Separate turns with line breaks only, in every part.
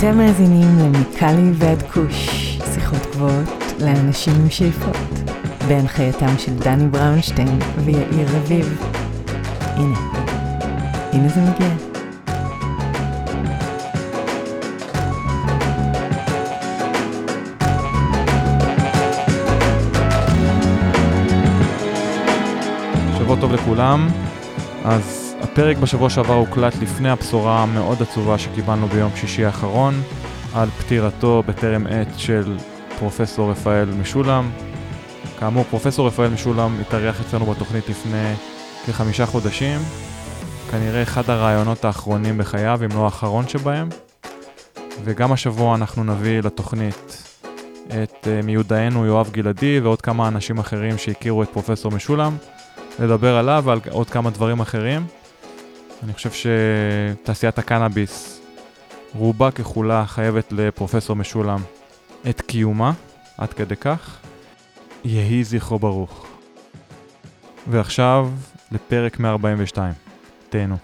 אתם מאזינים למיקלי ועד כוש, שיחות גבוהות לאנשים עם שאיפות, בהנחייתם של דני בראונשטיין ויאיר רביב. הנה, הנה זה מגיע.
שבוע טוב לכולם. אז הפרק בשבוע שעבר הוקלט לפני הבשורה המאוד עצובה שקיבלנו ביום שישי האחרון על פטירתו בטרם עת של פרופסור רפאל משולם. כאמור, פרופסור רפאל משולם התארח אצלנו בתוכנית לפני כחמישה חודשים. כנראה אחד הרעיונות האחרונים בחייו, אם לא האחרון שבהם. וגם השבוע אנחנו נביא לתוכנית את אה, מיודענו יואב גלעדי ועוד כמה אנשים אחרים שהכירו את פרופסור משולם. לדבר עליו ועל עוד כמה דברים אחרים. אני חושב שתעשיית הקנאביס, רובה ככולה חייבת לפרופסור משולם את קיומה, עד כדי כך. יהי זכרו ברוך. ועכשיו לפרק 142. תהנו.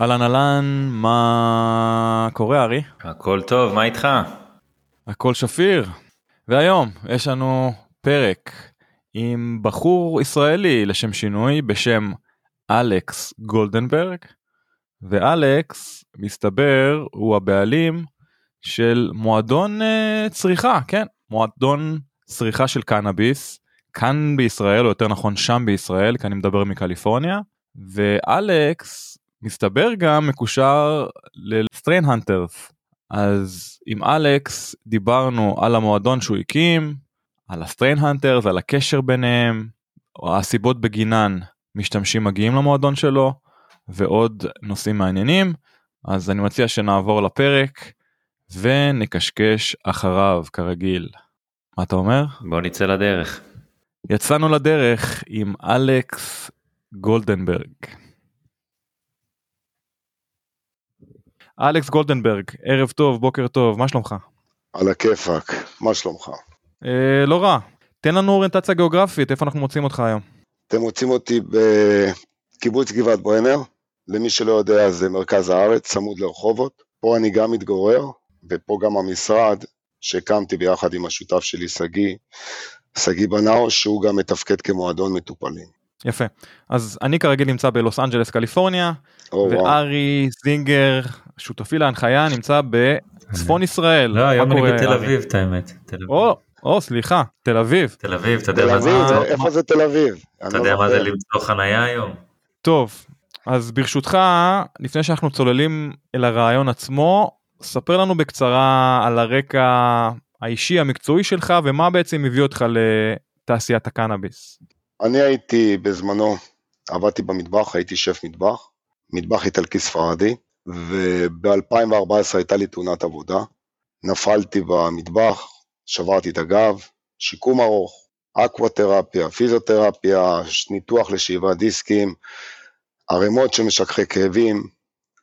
אהלן אהלן, מה קורה ארי?
הכל טוב, מה איתך?
הכל שפיר. והיום יש לנו פרק עם בחור ישראלי לשם שינוי בשם אלכס גולדנברג ואלכס מסתבר הוא הבעלים של מועדון uh, צריכה כן מועדון צריכה של קנאביס כאן בישראל או יותר נכון שם בישראל כי אני מדבר מקליפורניה ואלכס מסתבר גם מקושר לסטריין הנטרס אז עם אלכס דיברנו על המועדון שהוא הקים על ה Strain Hunters, על הקשר ביניהם, או הסיבות בגינן משתמשים מגיעים למועדון שלו, ועוד נושאים מעניינים, אז אני מציע שנעבור לפרק ונקשקש אחריו כרגיל. מה אתה אומר?
בוא נצא לדרך.
יצאנו לדרך עם אלכס גולדנברג. אלכס גולדנברג, ערב טוב, בוקר טוב, מה שלומך?
על הכיפאק, מה שלומך?
אה, לא רע. תן לנו אוריינטציה גיאוגרפית, איפה אנחנו מוצאים אותך היום?
אתם מוצאים אותי בקיבוץ גבעת ברנר, למי שלא יודע זה מרכז הארץ, צמוד לרחובות. פה אני גם מתגורר, ופה גם המשרד שהקמתי ביחד עם השותף שלי, שגיא, שגיא בנאו, שהוא גם מתפקד כמועדון מטופלים.
יפה. אז אני כרגיל נמצא בלוס אנג'לס, קליפורניה, וארי זינגר, שותפי להנחיה, נמצא בצפון ישראל.
לא, היום אני בתל אביב, את האמת.
או, או, סליחה, תל אביב.
תל אביב, אתה יודע מה זה?
איפה זה תל אביב?
אתה יודע לא מה זה למצוא חנייה היום?
טוב, אז ברשותך, לפני שאנחנו צוללים אל הרעיון עצמו, ספר לנו בקצרה על הרקע האישי המקצועי שלך ומה בעצם הביא אותך לתעשיית הקנאביס.
אני הייתי בזמנו, עבדתי במטבח, הייתי שף מטבח, מטבח איטלקי ספרדי, וב-2014 הייתה לי תאונת עבודה. נפלתי במטבח, שברתי את הגב, שיקום ארוך, אקוואטרפיה, פיזיותרפיה, ניתוח לשאיבת דיסקים, ערימות של משככי כאבים,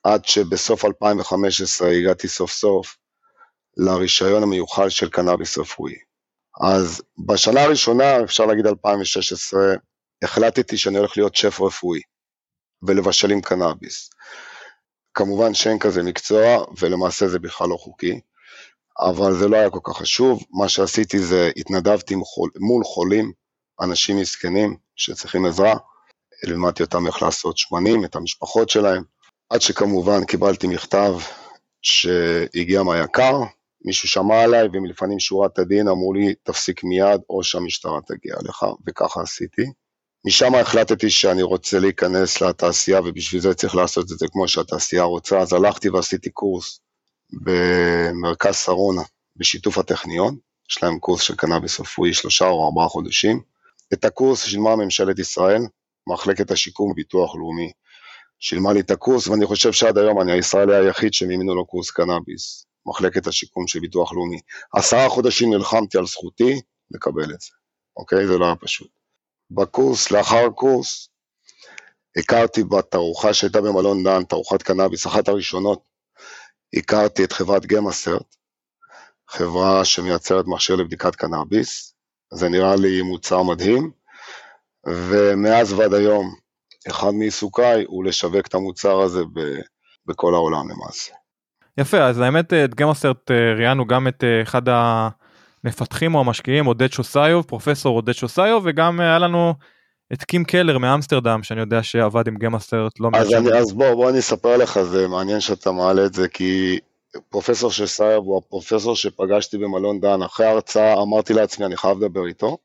עד שבסוף 2015 הגעתי סוף סוף לרישיון המיוחד של קנאביס רפואי. אז בשנה הראשונה, אפשר להגיד 2016, החלטתי שאני הולך להיות שף רפואי ולבשל עם קנאביס. כמובן שאין כזה מקצוע, ולמעשה זה בכלל לא חוקי. אבל זה לא היה כל כך חשוב, מה שעשיתי זה התנדבתי חול, מול חולים, אנשים מסכנים שצריכים עזרה, לימדתי אותם איך לעשות שמנים, את המשפחות שלהם, עד שכמובן קיבלתי מכתב שהגיע מהיקר, מישהו שמע עליי ומלפנים שורת הדין אמרו לי תפסיק מיד או שהמשטרה תגיע לך, וככה עשיתי. משם החלטתי שאני רוצה להיכנס לתעשייה ובשביל זה צריך לעשות את זה כמו שהתעשייה רוצה, אז הלכתי ועשיתי קורס במרכז שרונה בשיתוף הטכניון, יש להם קורס של קנאביס רפואי שלושה או ארבעה חודשים. את הקורס שילמה ממשלת ישראל, מחלקת השיקום וביטוח לאומי שילמה לי את הקורס, ואני חושב שעד היום אני הישראלי היחיד שמימינו לו קורס קנאביס, מחלקת השיקום של ביטוח לאומי. עשרה חודשים נלחמתי על זכותי לקבל את זה, אוקיי? זה לא היה פשוט. בקורס, לאחר הקורס, הכרתי בתערוכה שהייתה במלון דן, תערוכת קנאביס, אחת הראשונות הכרתי את חברת גמאסרט, חברה שמייצרת מכשיר לבדיקת קנאביס, זה נראה לי מוצר מדהים, ומאז ועד היום, אחד מעיסוקיי הוא לשווק את המוצר הזה ב, בכל העולם למעשה.
יפה, אז האמת את גמאסרט ראיינו גם את אחד המפתחים או המשקיעים, עודד שוסיוב, פרופסור עודד שוסיוב, וגם היה לנו את קים קלר מאמסטרדם, שאני יודע שעבד עם גמאסרט לא
מעט שנים. אז בוא, בוא אני אספר לך, זה מעניין שאתה מעלה את זה, כי פרופסור שוסיוב הוא הפרופסור שפגשתי במלון דן, אחרי ההרצאה אמרתי לעצמי, אני חייב לדבר איתו.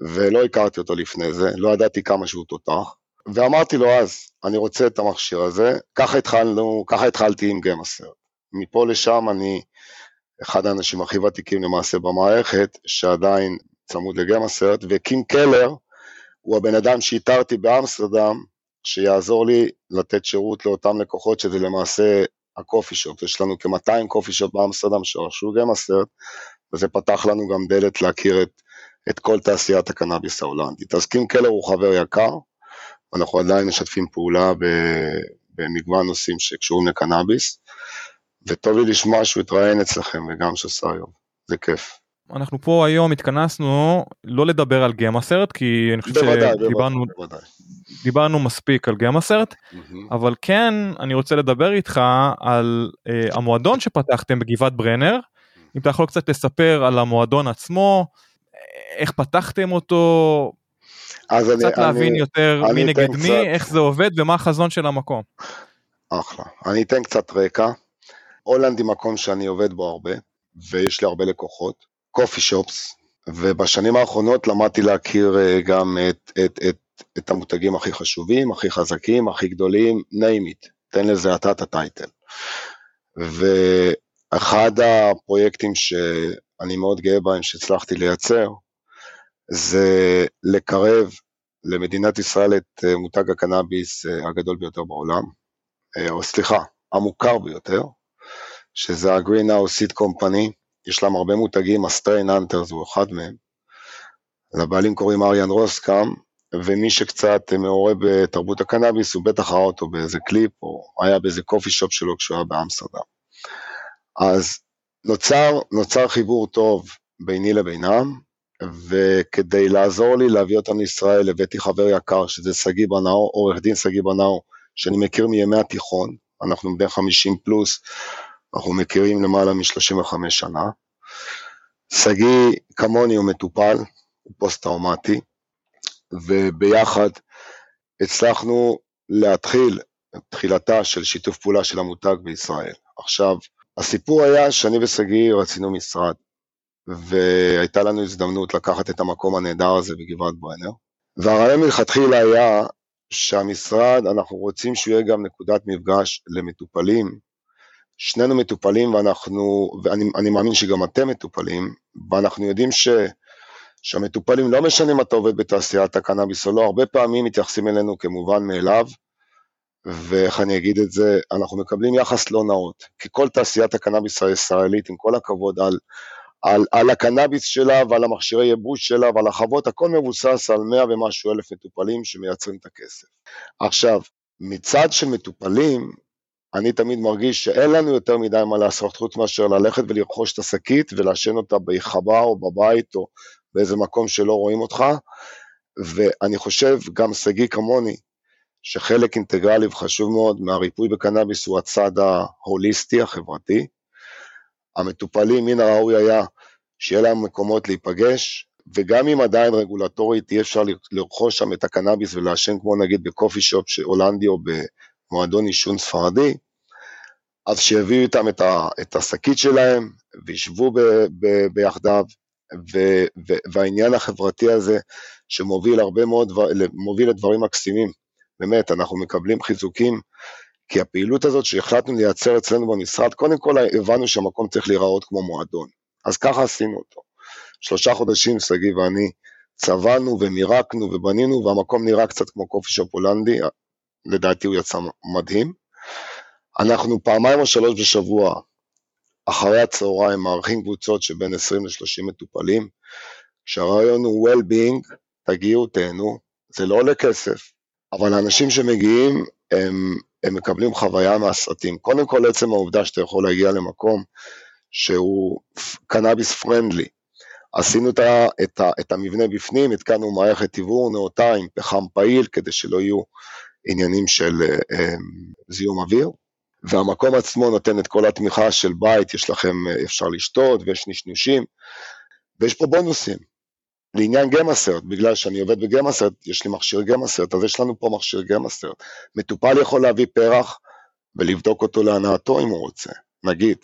ולא הכרתי אותו לפני זה, לא ידעתי כמה שהוא תותח, ואמרתי לו אז, אני רוצה את המכשיר הזה, ככה התחלנו, ככה התחלתי עם גמאסר. מפה לשם אני אחד האנשים הכי ותיקים למעשה במערכת, שעדיין צמוד לגמאסרט, וקים קלר הוא הבן אדם שאיתרתי באמסטרדם, שיעזור לי לתת שירות לאותם לקוחות, שזה למעשה הקופי שופ, יש לנו כ-200 קופי שופ באמסטרדם שרכשו גמאסרט, וזה פתח לנו גם דלת להכיר את את כל תעשיית הקנאביס ההולנדית. אז קים קלר הוא חבר יקר, אנחנו עדיין משתפים פעולה במגוון נושאים שקשורים לקנאביס, וטוב לי לשמוע שהוא התראיין אצלכם וגם שעשה היום, זה כיף.
אנחנו פה היום התכנסנו לא לדבר על גמה סרט כי אני חושב שדיברנו דיברנו מספיק על גמה סרט mm-hmm. אבל כן אני רוצה לדבר איתך על uh, המועדון שפתחתם בגבעת ברנר אם אתה יכול קצת לספר על המועדון עצמו איך פתחתם אותו, אז קצת אני, להבין אני, יותר אני מי נגד מי, קצת... איך זה עובד ומה החזון של המקום.
אחלה. אני אתן קצת רקע. הולנד היא מקום שאני עובד בו הרבה, ויש לי הרבה לקוחות, קופי שופס, ובשנים האחרונות למדתי להכיר אה, גם את, את, את, את המותגים הכי חשובים, הכי חזקים, הכי גדולים, name it, תן לזה אתה את הטייטל. ואחד הפרויקטים שאני מאוד גאה בהם שהצלחתי לייצר, זה לקרב למדינת ישראל את אה, מותג הקנאביס אה, הגדול ביותר בעולם, או סליחה, המוכר ביותר, שזה ה-Greenhouse Seed Company, יש להם הרבה מותגים, ה Strain Hunters הוא אחד מהם. לבעלים קוראים אריאן רוסקאם, ומי שקצת מעורה בתרבות הקנאביס, הוא בטח ראה אותו באיזה קליפ, או היה באיזה coffee shop שלו כשהוא היה באמסטרדם. אז נוצר, נוצר חיבור טוב ביני לבינם, וכדי לעזור לי להביא אותם לישראל הבאתי חבר יקר שזה שגיא בנאו, עורך דין שגיא בנאו, שאני מכיר מימי התיכון, אנחנו בני 50 פלוס, אנחנו מכירים למעלה מ-35 שנה. שגיא כמוני הוא מטופל, הוא פוסט-טראומטי, וביחד הצלחנו להתחיל תחילתה של שיתוף פעולה של המותג בישראל. עכשיו, הסיפור היה שאני ושגיא רצינו משרד. והייתה לנו הזדמנות לקחת את המקום הנהדר הזה בגבעת ברנר. והרעיון מלכתחילה היה שהמשרד, אנחנו רוצים שהוא יהיה גם נקודת מפגש למטופלים. שנינו מטופלים ואנחנו, ואני מאמין שגם אתם מטופלים, ואנחנו יודעים ש, שהמטופלים, לא משנה אם אתה עובד בתעשיית הקנאביס או לא, הרבה פעמים מתייחסים אלינו כמובן מאליו, ואיך אני אגיד את זה, אנחנו מקבלים יחס לא נאות, כי כל תעשיית הקנאביס הישראלית, עם כל הכבוד על על, על הקנאביס שלה ועל המכשירי ייבוש שלה ועל החוות, הכל מבוסס על 100 ומשהו אלף מטופלים שמייצרים את הכסף. עכשיו, מצד של מטופלים, אני תמיד מרגיש שאין לנו יותר מדי מה לעשות חוץ מאשר ללכת ולרכוש את השקית ולעשן אותה בחווה או בבית או באיזה מקום שלא רואים אותך, ואני חושב, גם שגיא כמוני, שחלק אינטגרלי וחשוב מאוד מהריפוי בקנאביס הוא הצד ההוליסטי, החברתי, המטופלים מן הראוי היה שיהיה להם מקומות להיפגש, וגם אם עדיין רגולטורית אי אפשר לרכוש שם את הקנאביס ולעשן כמו נגיד בקופי שופ הולנדי או במועדון עישון ספרדי, אז שיביאו איתם את, ה, את השקית שלהם וישבו ב, ב, ביחדיו, ו, ו, והעניין החברתי הזה שמוביל הרבה מאוד, מוביל לדברים מקסימים, באמת, אנחנו מקבלים חיזוקים כי הפעילות הזאת שהחלטנו לייצר אצלנו במשרד, קודם כל הבנו שהמקום צריך להיראות כמו מועדון. אז ככה עשינו אותו. שלושה חודשים שגיא ואני צבענו ומירקנו ובנינו, והמקום נראה קצת כמו קופי שופ הולנדי, לדעתי הוא יצא מדהים. אנחנו פעמיים או שלוש בשבוע, אחרי הצהריים, מארחים קבוצות שבין 20 ל-30 מטופלים, כשהרעיון הוא well-being, תגיעו, תהנו, זה לא עולה כסף, אבל האנשים שמגיעים הם הם מקבלים חוויה מהסרטים. קודם כל עצם העובדה שאתה יכול להגיע למקום שהוא קנאביס פרנדלי. עשינו את, את, את המבנה בפנים, התקנו מערכת עיוור נאותה עם פחם פעיל כדי שלא יהיו עניינים של אה, זיהום אוויר, והמקום עצמו נותן את כל התמיכה של בית, יש לכם, אפשר לשתות ויש נשנושים, ויש פה בונוסים. לעניין גמאסרט, בגלל שאני עובד בגמאסרט, יש לי מכשיר גמאסרט, אז יש לנו פה מכשיר גמאסרט. מטופל יכול להביא פרח ולבדוק אותו להנאתו אם הוא רוצה, נגיד.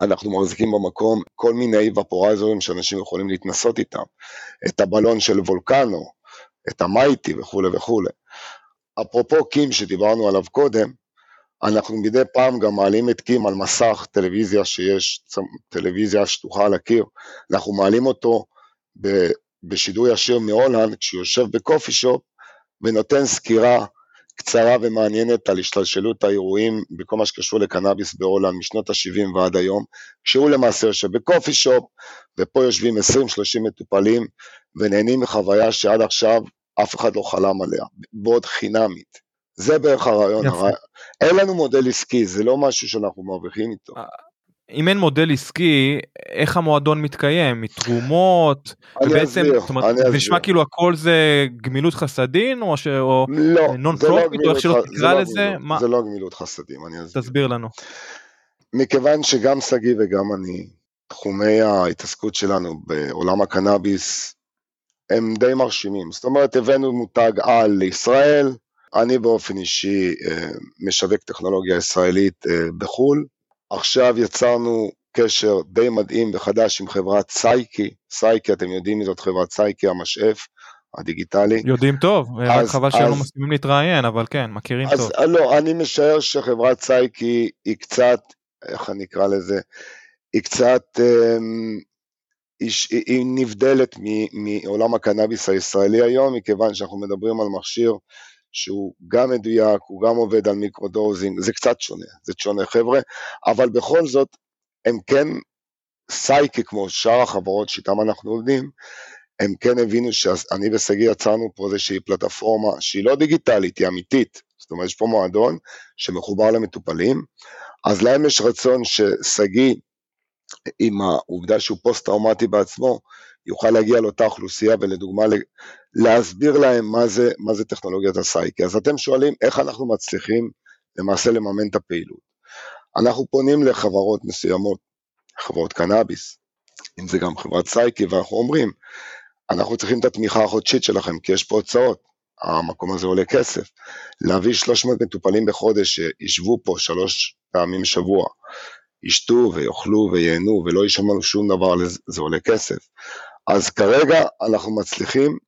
אנחנו מחזיקים במקום כל מיני ופורייזרים שאנשים יכולים להתנסות איתם, את הבלון של וולקנו, את המייטי וכולי וכולי. אפרופו קים שדיברנו עליו קודם, אנחנו מדי פעם גם מעלים את קים על מסך טלוויזיה שיש, טלוויזיה שטוחה על הקיר, אנחנו מעלים אותו בשידור ישיר מהולנד, כשהוא יושב בקופי שופ ונותן סקירה קצרה ומעניינת על השתלשלות האירועים בכל מה שקשור לקנאביס בהולנד משנות ה-70 ועד היום, כשהוא למעשה יושב ב coffee shop, ופה יושבים 20-30 מטופלים ונהנים מחוויה שעד עכשיו אף אחד לא חלם עליה, ועוד חינמית. זה בערך הרעיון, הרעיון. אין לנו מודל עסקי, זה לא משהו שאנחנו מרוויחים איתו. אה,
אם אין מודל עסקי, איך המועדון מתקיים? מתרומות?
אני ובעצם, אסביר,
אומרת, אני אסביר. נשמע כאילו הכל זה גמילות חסדים, או, ש... או לא, non profit, או איך שלא תקרא
לא
לזה?
גמילות, מה... זה לא גמילות חסדים, אני אסביר.
תסביר לנו.
מכיוון שגם שגיא וגם אני, תחומי ההתעסקות שלנו בעולם הקנאביס, הם די מרשימים. זאת אומרת, הבאנו מותג על לישראל, אני באופן אישי אה, משווק טכנולוגיה ישראלית אה, בחו"ל, עכשיו יצרנו קשר די מדהים וחדש עם חברת סייקי, סייקי, אתם יודעים מי זאת חברת סייקי, המשאף הדיגיטלי.
יודעים טוב, אז, רק חבל שהם לא מסכימים להתראיין, אבל כן, מכירים אז, טוב.
אז לא, אני משער שחברת סייקי היא קצת, איך אני אקרא לזה, היא קצת, אמ, היא, נבדלת מעולם הקנאביס הישראלי היום, מכיוון שאנחנו מדברים על מכשיר שהוא גם מדויק, הוא גם עובד על microdosing, זה קצת שונה, זה שונה חבר'ה, אבל בכל זאת, הם כן, סייקי כמו שאר החברות שאיתן אנחנו עובדים, הם כן הבינו שאני ושגיא יצרנו פה איזושהי פלטפורמה שהיא לא דיגיטלית, היא אמיתית, זאת אומרת יש פה מועדון שמחובר למטופלים, אז להם יש רצון ששגיא, עם העובדה שהוא פוסט-טראומטי בעצמו, יוכל להגיע לאותה אוכלוסייה ולדוגמה להסביר להם מה זה, מה זה טכנולוגיית הסייקי. אז אתם שואלים איך אנחנו מצליחים למעשה לממן את הפעילות. אנחנו פונים לחברות מסוימות, חברות קנאביס, אם זה גם חברת סייקי, ואנחנו אומרים, אנחנו צריכים את התמיכה החודשית שלכם, כי יש פה הוצאות, המקום הזה עולה כסף. להביא 300 מטופלים בחודש שישבו פה שלוש פעמים בשבוע, ישתו ויאכלו וייהנו ולא ישמעו שום דבר, זה עולה כסף. אז כרגע אנחנו מצליחים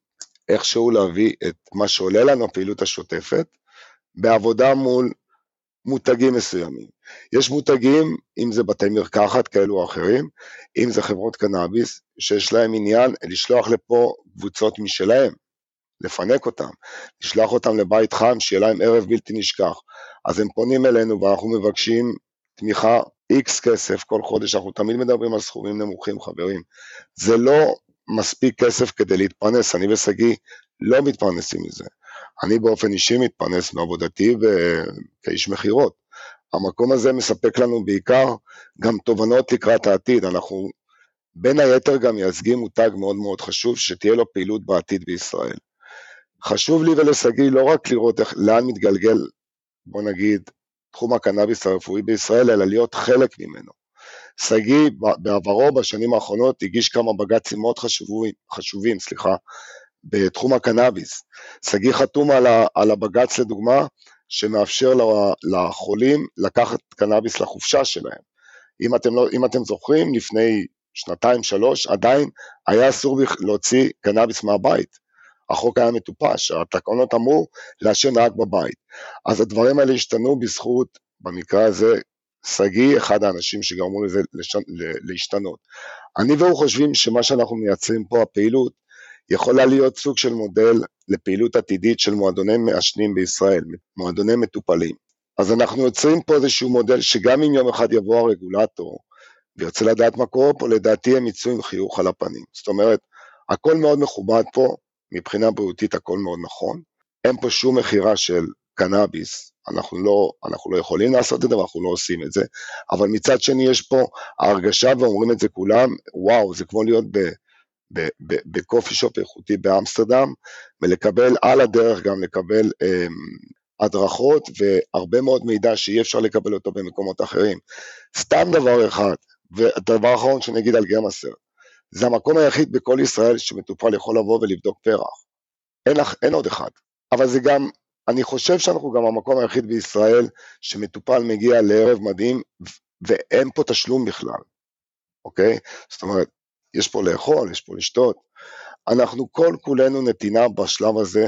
איכשהו להביא את מה שעולה לנו הפעילות השוטפת בעבודה מול מותגים מסוימים. יש מותגים, אם זה בתי מרקחת כאלו או אחרים, אם זה חברות קנאביס, שיש להם עניין לשלוח לפה קבוצות משלהם, לפנק אותם, לשלוח אותם לבית חם, שיהיה להם ערב בלתי נשכח. אז הם פונים אלינו ואנחנו מבקשים תמיכה איקס כסף כל חודש, אנחנו תמיד מדברים על סכומים נמוכים חברים. זה לא מספיק כסף כדי להתפרנס, אני ושגיא לא מתפרנסים מזה. אני באופן אישי מתפרנס מעבודתי כאיש מכירות. המקום הזה מספק לנו בעיקר גם תובנות לקראת העתיד, אנחנו בין היתר גם מייצגים מותג מאוד מאוד חשוב שתהיה לו פעילות בעתיד בישראל. חשוב לי ולשגיא לא רק לראות איך, לאן מתגלגל, בוא נגיד, תחום הקנאביס הרפואי בישראל, אלא להיות חלק ממנו. שגיא בעברו בשנים האחרונות הגיש כמה בג"צים מאוד חשובים, חשובים סליחה, בתחום הקנאביס. שגיא חתום על, על הבג"ץ לדוגמה, שמאפשר לחולים לקחת קנאביס לחופשה שלהם. אם אתם, לא, אם אתם זוכרים, לפני שנתיים, שלוש, עדיין היה אסור להוציא קנאביס מהבית. החוק היה מטופש, התקנות אמרו לעשן רק בבית. אז הדברים האלה השתנו בזכות, במקרה הזה, שגיא אחד האנשים שגרמו לזה לשנ... להשתנות. אני והוא חושבים שמה שאנחנו מייצרים פה, הפעילות, יכולה להיות סוג של מודל לפעילות עתידית של מועדוני מעשנים בישראל, מועדוני מטופלים. אז אנחנו יוצרים פה איזשהו מודל שגם אם יום אחד יבוא הרגולטור וירצה לדעת מה קורה פה, לדעתי הם יצאו עם חיוך על הפנים. זאת אומרת, הכל מאוד מכובד פה, מבחינה בריאותית הכל מאוד נכון, אין פה שום מכירה של קנאביס, אנחנו לא, אנחנו לא יכולים לעשות את זה ואנחנו לא עושים את זה, אבל מצד שני יש פה ההרגשה, ואומרים את זה כולם, וואו, זה כמו להיות בקופי שופ איכותי באמסטרדם, ולקבל על הדרך גם לקבל אמ, הדרכות והרבה מאוד מידע שאי אפשר לקבל אותו במקומות אחרים. סתם דבר אחד, ודבר אחרון שאני אגיד על גרמאסר, זה המקום היחיד בכל ישראל שמטופל יכול לבוא ולבדוק פרח. אין, אין עוד אחד. אבל זה גם, אני חושב שאנחנו גם המקום היחיד בישראל שמטופל מגיע לערב מדהים ואין פה תשלום בכלל, אוקיי? זאת אומרת, יש פה לאכול, יש פה לשתות. אנחנו כל כולנו נתינה בשלב הזה.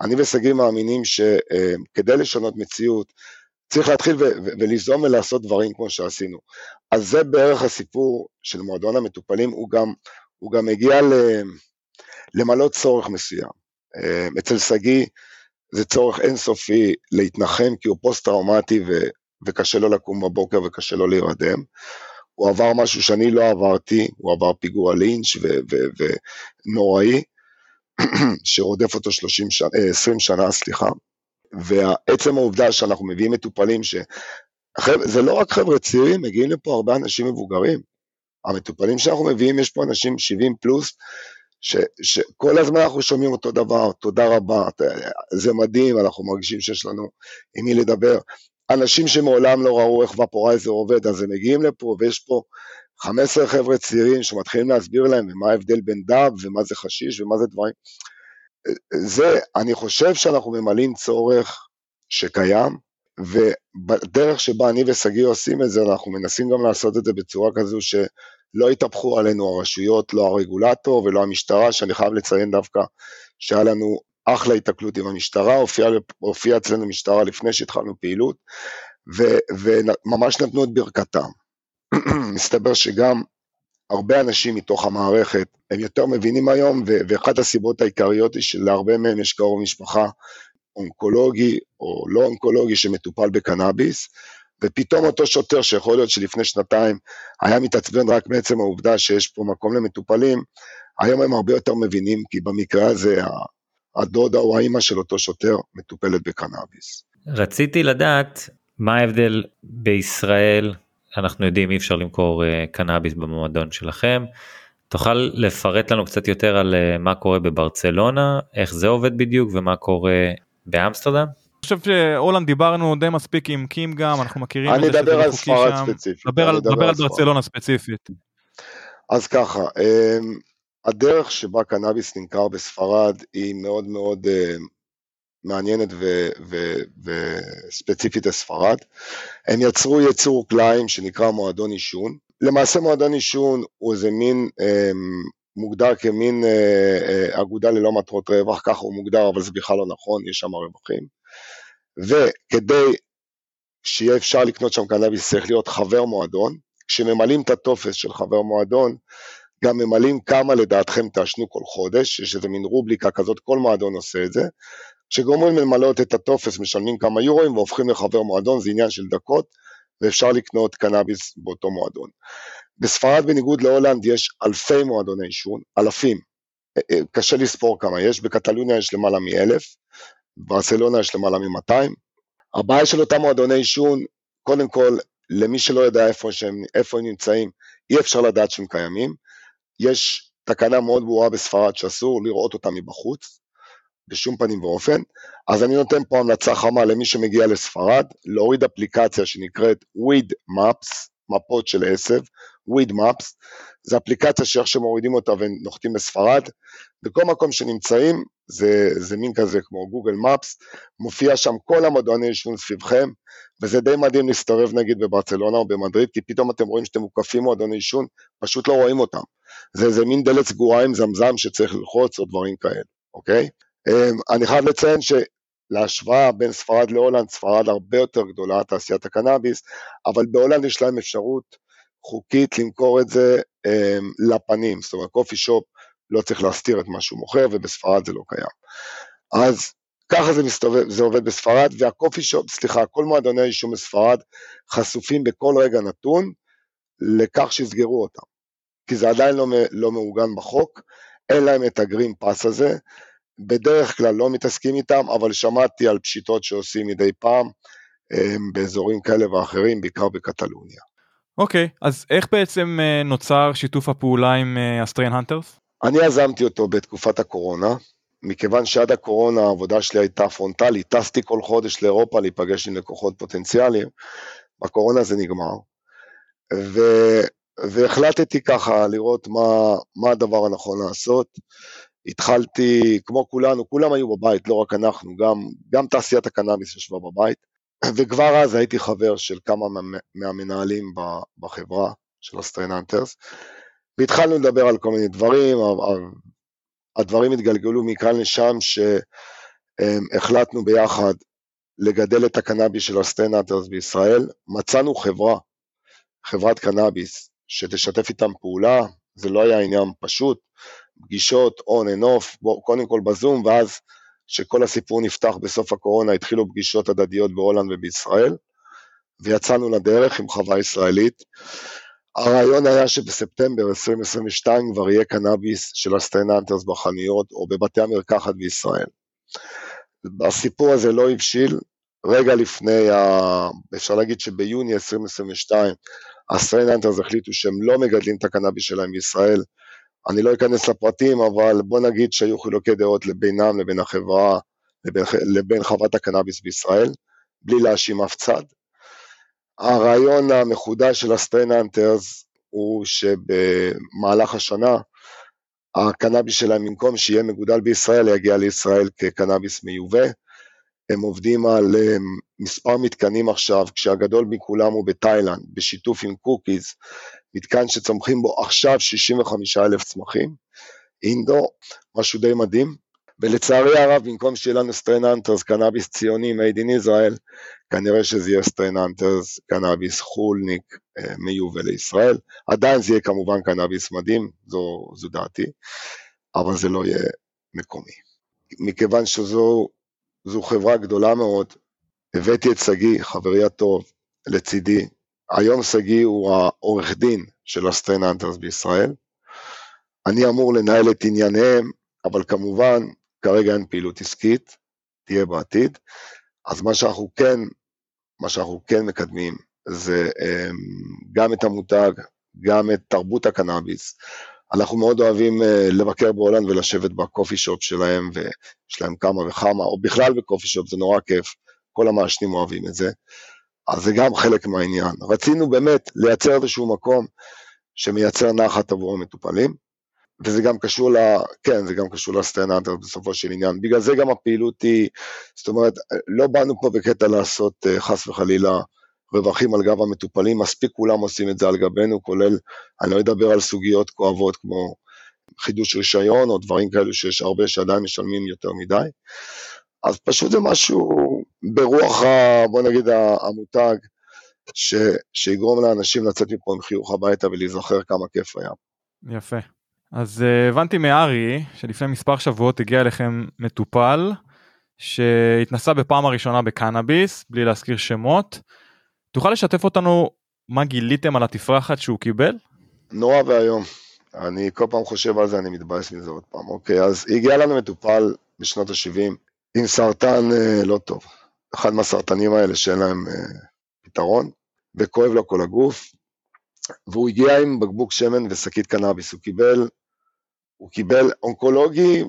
אני ושגיא מאמינים שכדי אה, לשנות מציאות, צריך להתחיל וליזום ולעשות דברים כמו שעשינו. אז זה בערך הסיפור של מועדון המטופלים, הוא גם, הוא גם מגיע למלא צורך מסוים. אה, אצל שגיא זה צורך אינסופי להתנחם כי הוא פוסט-טראומטי ו, וקשה לו לקום בבוקר וקשה לו להירדם. הוא עבר משהו שאני לא עברתי, הוא עבר פיגוע לינץ' ונוראי, שרודף אותו 30 שנה, 20 שנה, סליחה. ועצם העובדה שאנחנו מביאים מטופלים ש... זה לא רק חבר'ה צעירים, מגיעים לפה הרבה אנשים מבוגרים. המטופלים שאנחנו מביאים, יש פה אנשים 70 פלוס, ש, שכל הזמן אנחנו שומעים אותו דבר, תודה רבה, זה מדהים, אנחנו מרגישים שיש לנו עם מי לדבר. אנשים שמעולם לא ראו איך ופורייזר עובד, אז הם מגיעים לפה ויש פה 15 חבר'ה צעירים שמתחילים להסביר להם מה ההבדל בין דב ומה זה חשיש ומה זה דברים. זה, אני חושב שאנחנו ממלאים צורך שקיים, ובדרך שבה אני ושגיא עושים את זה, אנחנו מנסים גם לעשות את זה בצורה כזו שלא יתהפכו עלינו הרשויות, לא הרגולטור ולא המשטרה, שאני חייב לציין דווקא שהיה לנו אחלה התקלות עם המשטרה, הופיעה הופיע אצלנו משטרה לפני שהתחלנו פעילות, ו, וממש נתנו את ברכתם. מסתבר שגם הרבה אנשים מתוך המערכת, הם יותר מבינים היום, ו- ואחת הסיבות העיקריות היא שלהרבה מהם יש קרוב משפחה אונקולוגי או לא אונקולוגי שמטופל בקנאביס, ופתאום אותו שוטר שיכול להיות שלפני שנתיים היה מתעצבן רק מעצם העובדה שיש פה מקום למטופלים, היום הם הרבה יותר מבינים, כי במקרה הזה הדודה או האימא של אותו שוטר מטופלת בקנאביס.
רציתי לדעת מה ההבדל בישראל, אנחנו יודעים אי אפשר למכור uh, קנאביס במועדון שלכם, תוכל לפרט לנו קצת יותר על uh, מה קורה בברצלונה, איך זה עובד בדיוק ומה קורה באמסטרדם?
אני חושב שהולנד דיברנו די מספיק עם קים גם, אנחנו מכירים
את זה שזה חוקי שם. אני אדבר על ספרד ספציפית.
דבר על ברצלונה ספציפית.
אז ככה, אמ, הדרך שבה קנאביס נמכר בספרד היא מאוד מאוד מעניינת וספציפית לספרד. הם יצרו יצור קליים שנקרא מועדון עישון. למעשה מועדון עישון הוא איזה מין, um, מוגדר כמין uh, uh, אגודה ללא מטרות רווח, ככה הוא מוגדר, אבל זה בכלל לא נכון, יש שם רווחים. וכדי שיהיה אפשר לקנות שם קנאביס צריך להיות חבר מועדון. כשממלאים את הטופס של חבר מועדון, גם ממלאים כמה לדעתכם תעשנו כל חודש, יש איזה מין רובריקה כזאת, כל מועדון עושה את זה. כשגומרים למלאות את הטופס משלמים כמה יורוים והופכים לחבר מועדון, זה עניין של דקות, ואפשר לקנות קנאביס באותו מועדון. בספרד בניגוד להולנד יש אלפי מועדוני עישון, אלפים, אה, אה, קשה לספור כמה יש, בקטלוניה יש למעלה מאלף, בברסלונה יש למעלה ממאתיים. הבעיה של אותם מועדוני עישון, קודם כל, למי שלא יודע איפה, שהם, איפה הם נמצאים, אי אפשר לדעת שהם קיימים. יש תקנה מאוד ברורה בספרד שאסור לראות אותה מבחוץ, בשום פנים ואופן, אז אני נותן פה המלצה חמה למי שמגיע לספרד, להוריד אפליקציה שנקראת weed maps, מפות של עשב, weed maps, זו אפליקציה שאיך שמורידים אותה ונוחתים בספרד, בכל מקום שנמצאים, זה, זה מין כזה כמו גוגל מפס, מופיע שם כל המדעני עישון סביבכם, וזה די מדהים להסתובב נגיד בברצלונה או במדריד, כי פתאום אתם רואים שאתם מוקפים מועדוני עישון, פשוט לא רואים אותם. זה איזה מין דלת סגורה עם זמזם שצריך ללחוץ או דברים כאלה, אוקיי? אמ, אני חייב לציין שלהשוואה בין ספרד להולנד, ספרד הרבה יותר גדולה, תעשיית הקנאביס, אבל בהולנד יש להם אפשרות חוקית למכור את זה אמ, לפנים, זאת אומרת קופי שופ לא צריך להסתיר את מה שהוא מוכר ובספרד זה לא קיים. אז ככה זה מסתובב, זה עובד בספרד, והקופי שופ, סליחה, כל מועדוני האישום בספרד חשופים בכל רגע נתון לכך שיסגרו אותם. כי זה עדיין לא, לא מעוגן בחוק, אין להם את הגרין פס הזה, בדרך כלל לא מתעסקים איתם, אבל שמעתי על פשיטות שעושים מדי פעם באזורים כאלה ואחרים, בעיקר בקטלוניה.
אוקיי, okay, אז איך בעצם אה, נוצר שיתוף הפעולה עם ה Strain אה, Hunters?
אני יזמתי אותו בתקופת הקורונה, מכיוון שעד הקורונה העבודה שלי הייתה פרונטלית, טסתי כל חודש לאירופה להיפגש עם לקוחות פוטנציאליים, בקורונה זה נגמר. ו, והחלטתי ככה לראות מה, מה הדבר הנכון לעשות. התחלתי, כמו כולנו, כולם היו בבית, לא רק אנחנו, גם, גם תעשיית הקנאביס ישבה בבית, וכבר אז הייתי חבר של כמה מה, מהמנהלים בחברה של ה Strain Hunters, והתחלנו לדבר על כל מיני דברים, הדברים התגלגלו מכאן לשם שהחלטנו ביחד לגדל את הקנאביס של ה Strain Hunters בישראל, מצאנו חברה, חברת קנאביס, שתשתף איתם פעולה, זה לא היה עניין פשוט, פגישות on and off, בוא, קודם כל בזום, ואז שכל הסיפור נפתח בסוף הקורונה, התחילו פגישות הדדיות בהולנד ובישראל, ויצאנו לדרך עם חווה ישראלית. הרעיון היה שבספטמבר 2022 כבר יהיה קנאביס של ה Strain Hunters בחנויות או בבתי המרקחת בישראל. הסיפור הזה לא הבשיל, רגע לפני, ה... אפשר להגיד שביוני 2022 ה Strain Hunters החליטו שהם לא מגדלים את הקנאביס שלהם בישראל. אני לא אכנס לפרטים, אבל בוא נגיד שהיו חילוקי דעות לבינם לבין החברה, לבין, לבין חברת הקנאביס בישראל, בלי להאשים אף צד. הרעיון המחודש של ה Strain Hunters הוא שבמהלך השנה הקנאביס שלהם במקום שיהיה מגודל בישראל יגיע לישראל כקנאביס מיובא. הם עובדים על מספר מתקנים עכשיו, כשהגדול מכולם הוא בתאילנד, בשיתוף עם Cookies, מתקן שצומחים בו עכשיו 65 אלף צמחים, indoor, משהו די מדהים. ולצערי הרב, במקום שיהיה לנו Strain Hunters קנאביס ציוני made in Israel, כנראה שזה יהיה Strain Hunters קנאביס חו"לניק אה, מיובא לישראל. עדיין זה יהיה כמובן קנאביס מדהים, זו, זו דעתי, אבל זה לא יהיה מקומי. מכיוון שזו חברה גדולה מאוד, הבאתי את שגיא, חברי הטוב, לצידי. היום שגיא הוא העורך דין של ה Strain Hunters בישראל. אני אמור לנהל את ענייניהם, אבל כמובן כרגע אין פעילות עסקית, תהיה בעתיד. אז מה שאנחנו כן, מה שאנחנו כן מקדמים זה אמ, גם את המותג, גם את תרבות הקנאביס. אנחנו מאוד אוהבים אה, לבקר בהולנד ולשבת בקופי שופ שלהם, ויש להם כמה וכמה, או בכלל בקופי שופ, זה נורא כיף, כל המעשנים אוהבים את זה. אז זה גם חלק מהעניין. רצינו באמת לייצר איזשהו מקום שמייצר נחת עבור המטופלים, וזה גם קשור ל... כן, זה גם קשור לסטנדרט בסופו של עניין. בגלל זה גם הפעילות היא, זאת אומרת, לא באנו פה בקטע לעשות אה, חס וחלילה רווחים על גב המטופלים, מספיק כולם עושים את זה על גבנו, כולל, אני לא אדבר על סוגיות כואבות כמו חידוש רישיון או דברים כאלו שיש הרבה שעדיין משלמים יותר מדי. אז פשוט זה משהו ברוח, ה, בוא נגיד, המותג, ש, שיגרום לאנשים לצאת מפה עם חיוך הביתה ולהיזכר כמה כיף היה.
יפה. אז uh, הבנתי מארי שלפני מספר שבועות הגיע אליכם מטופל שהתנסה בפעם הראשונה בקנאביס בלי להזכיר שמות. תוכל לשתף אותנו מה גיליתם על התפרחת שהוא קיבל?
נורא ואיום. אני כל פעם חושב על זה, אני מתבאס מזה עוד פעם. אוקיי, אז הגיע לנו מטופל בשנות ה-70 עם סרטן uh, לא טוב. אחד מהסרטנים האלה שאין להם uh, פתרון, וכואב לו כל הגוף, והוא הגיע עם בקבוק שמן ושקית קנאביס. הוא קיבל הוא קיבל אונקולוגי,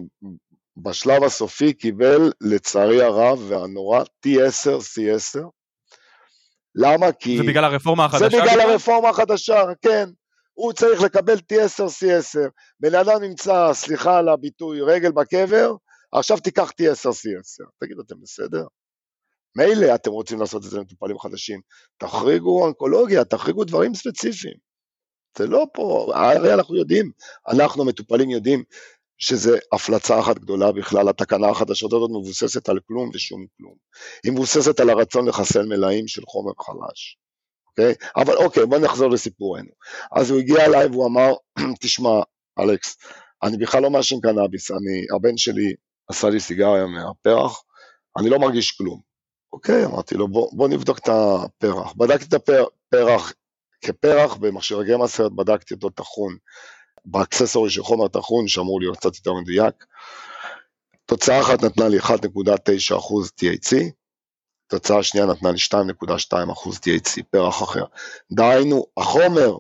בשלב הסופי קיבל, לצערי הרב והנורא, T10, C10. למה? כי...
זה בגלל הרפורמה החדשה?
זה בגלל הרפורמה החדשה, כן. הוא צריך לקבל T10, C10. בן אדם נמצא, סליחה על הביטוי, רגל בקבר, עכשיו תיקח T10, C10. תגידו, אתם בסדר? מילא אתם רוצים לעשות את זה למטופלים חדשים, תחריגו אונקולוגיה, תחריגו דברים ספציפיים. זה לא פה, הרי אנחנו יודעים, אנחנו המטופלים יודעים שזה הפלצה אחת גדולה בכלל, התקנה החדשות הזאת מבוססת על כלום ושום כלום. היא מבוססת על הרצון לחסל מלאים של חומר חלש, אוקיי? אבל אוקיי, בוא נחזור לסיפורנו. אז הוא הגיע אליי והוא אמר, תשמע, אלכס, אני בכלל לא מעשן קנאביס, אני, הבן שלי עשה לי סיגריה מהפרח, אני לא מרגיש כלום. אוקיי, אמרתי לו, בוא, בוא נבדוק את הפרח. בדקתי את הפרח, כפרח במכשיר גמאסרט בדקתי אותו טחון, באקססורי של חומר טחון שאמור להיות קצת יותר מדויק. תוצאה אחת נתנה לי 1.9% THC, תוצאה שנייה נתנה לי 2.2% THC, פרח אחר. דהיינו, החומר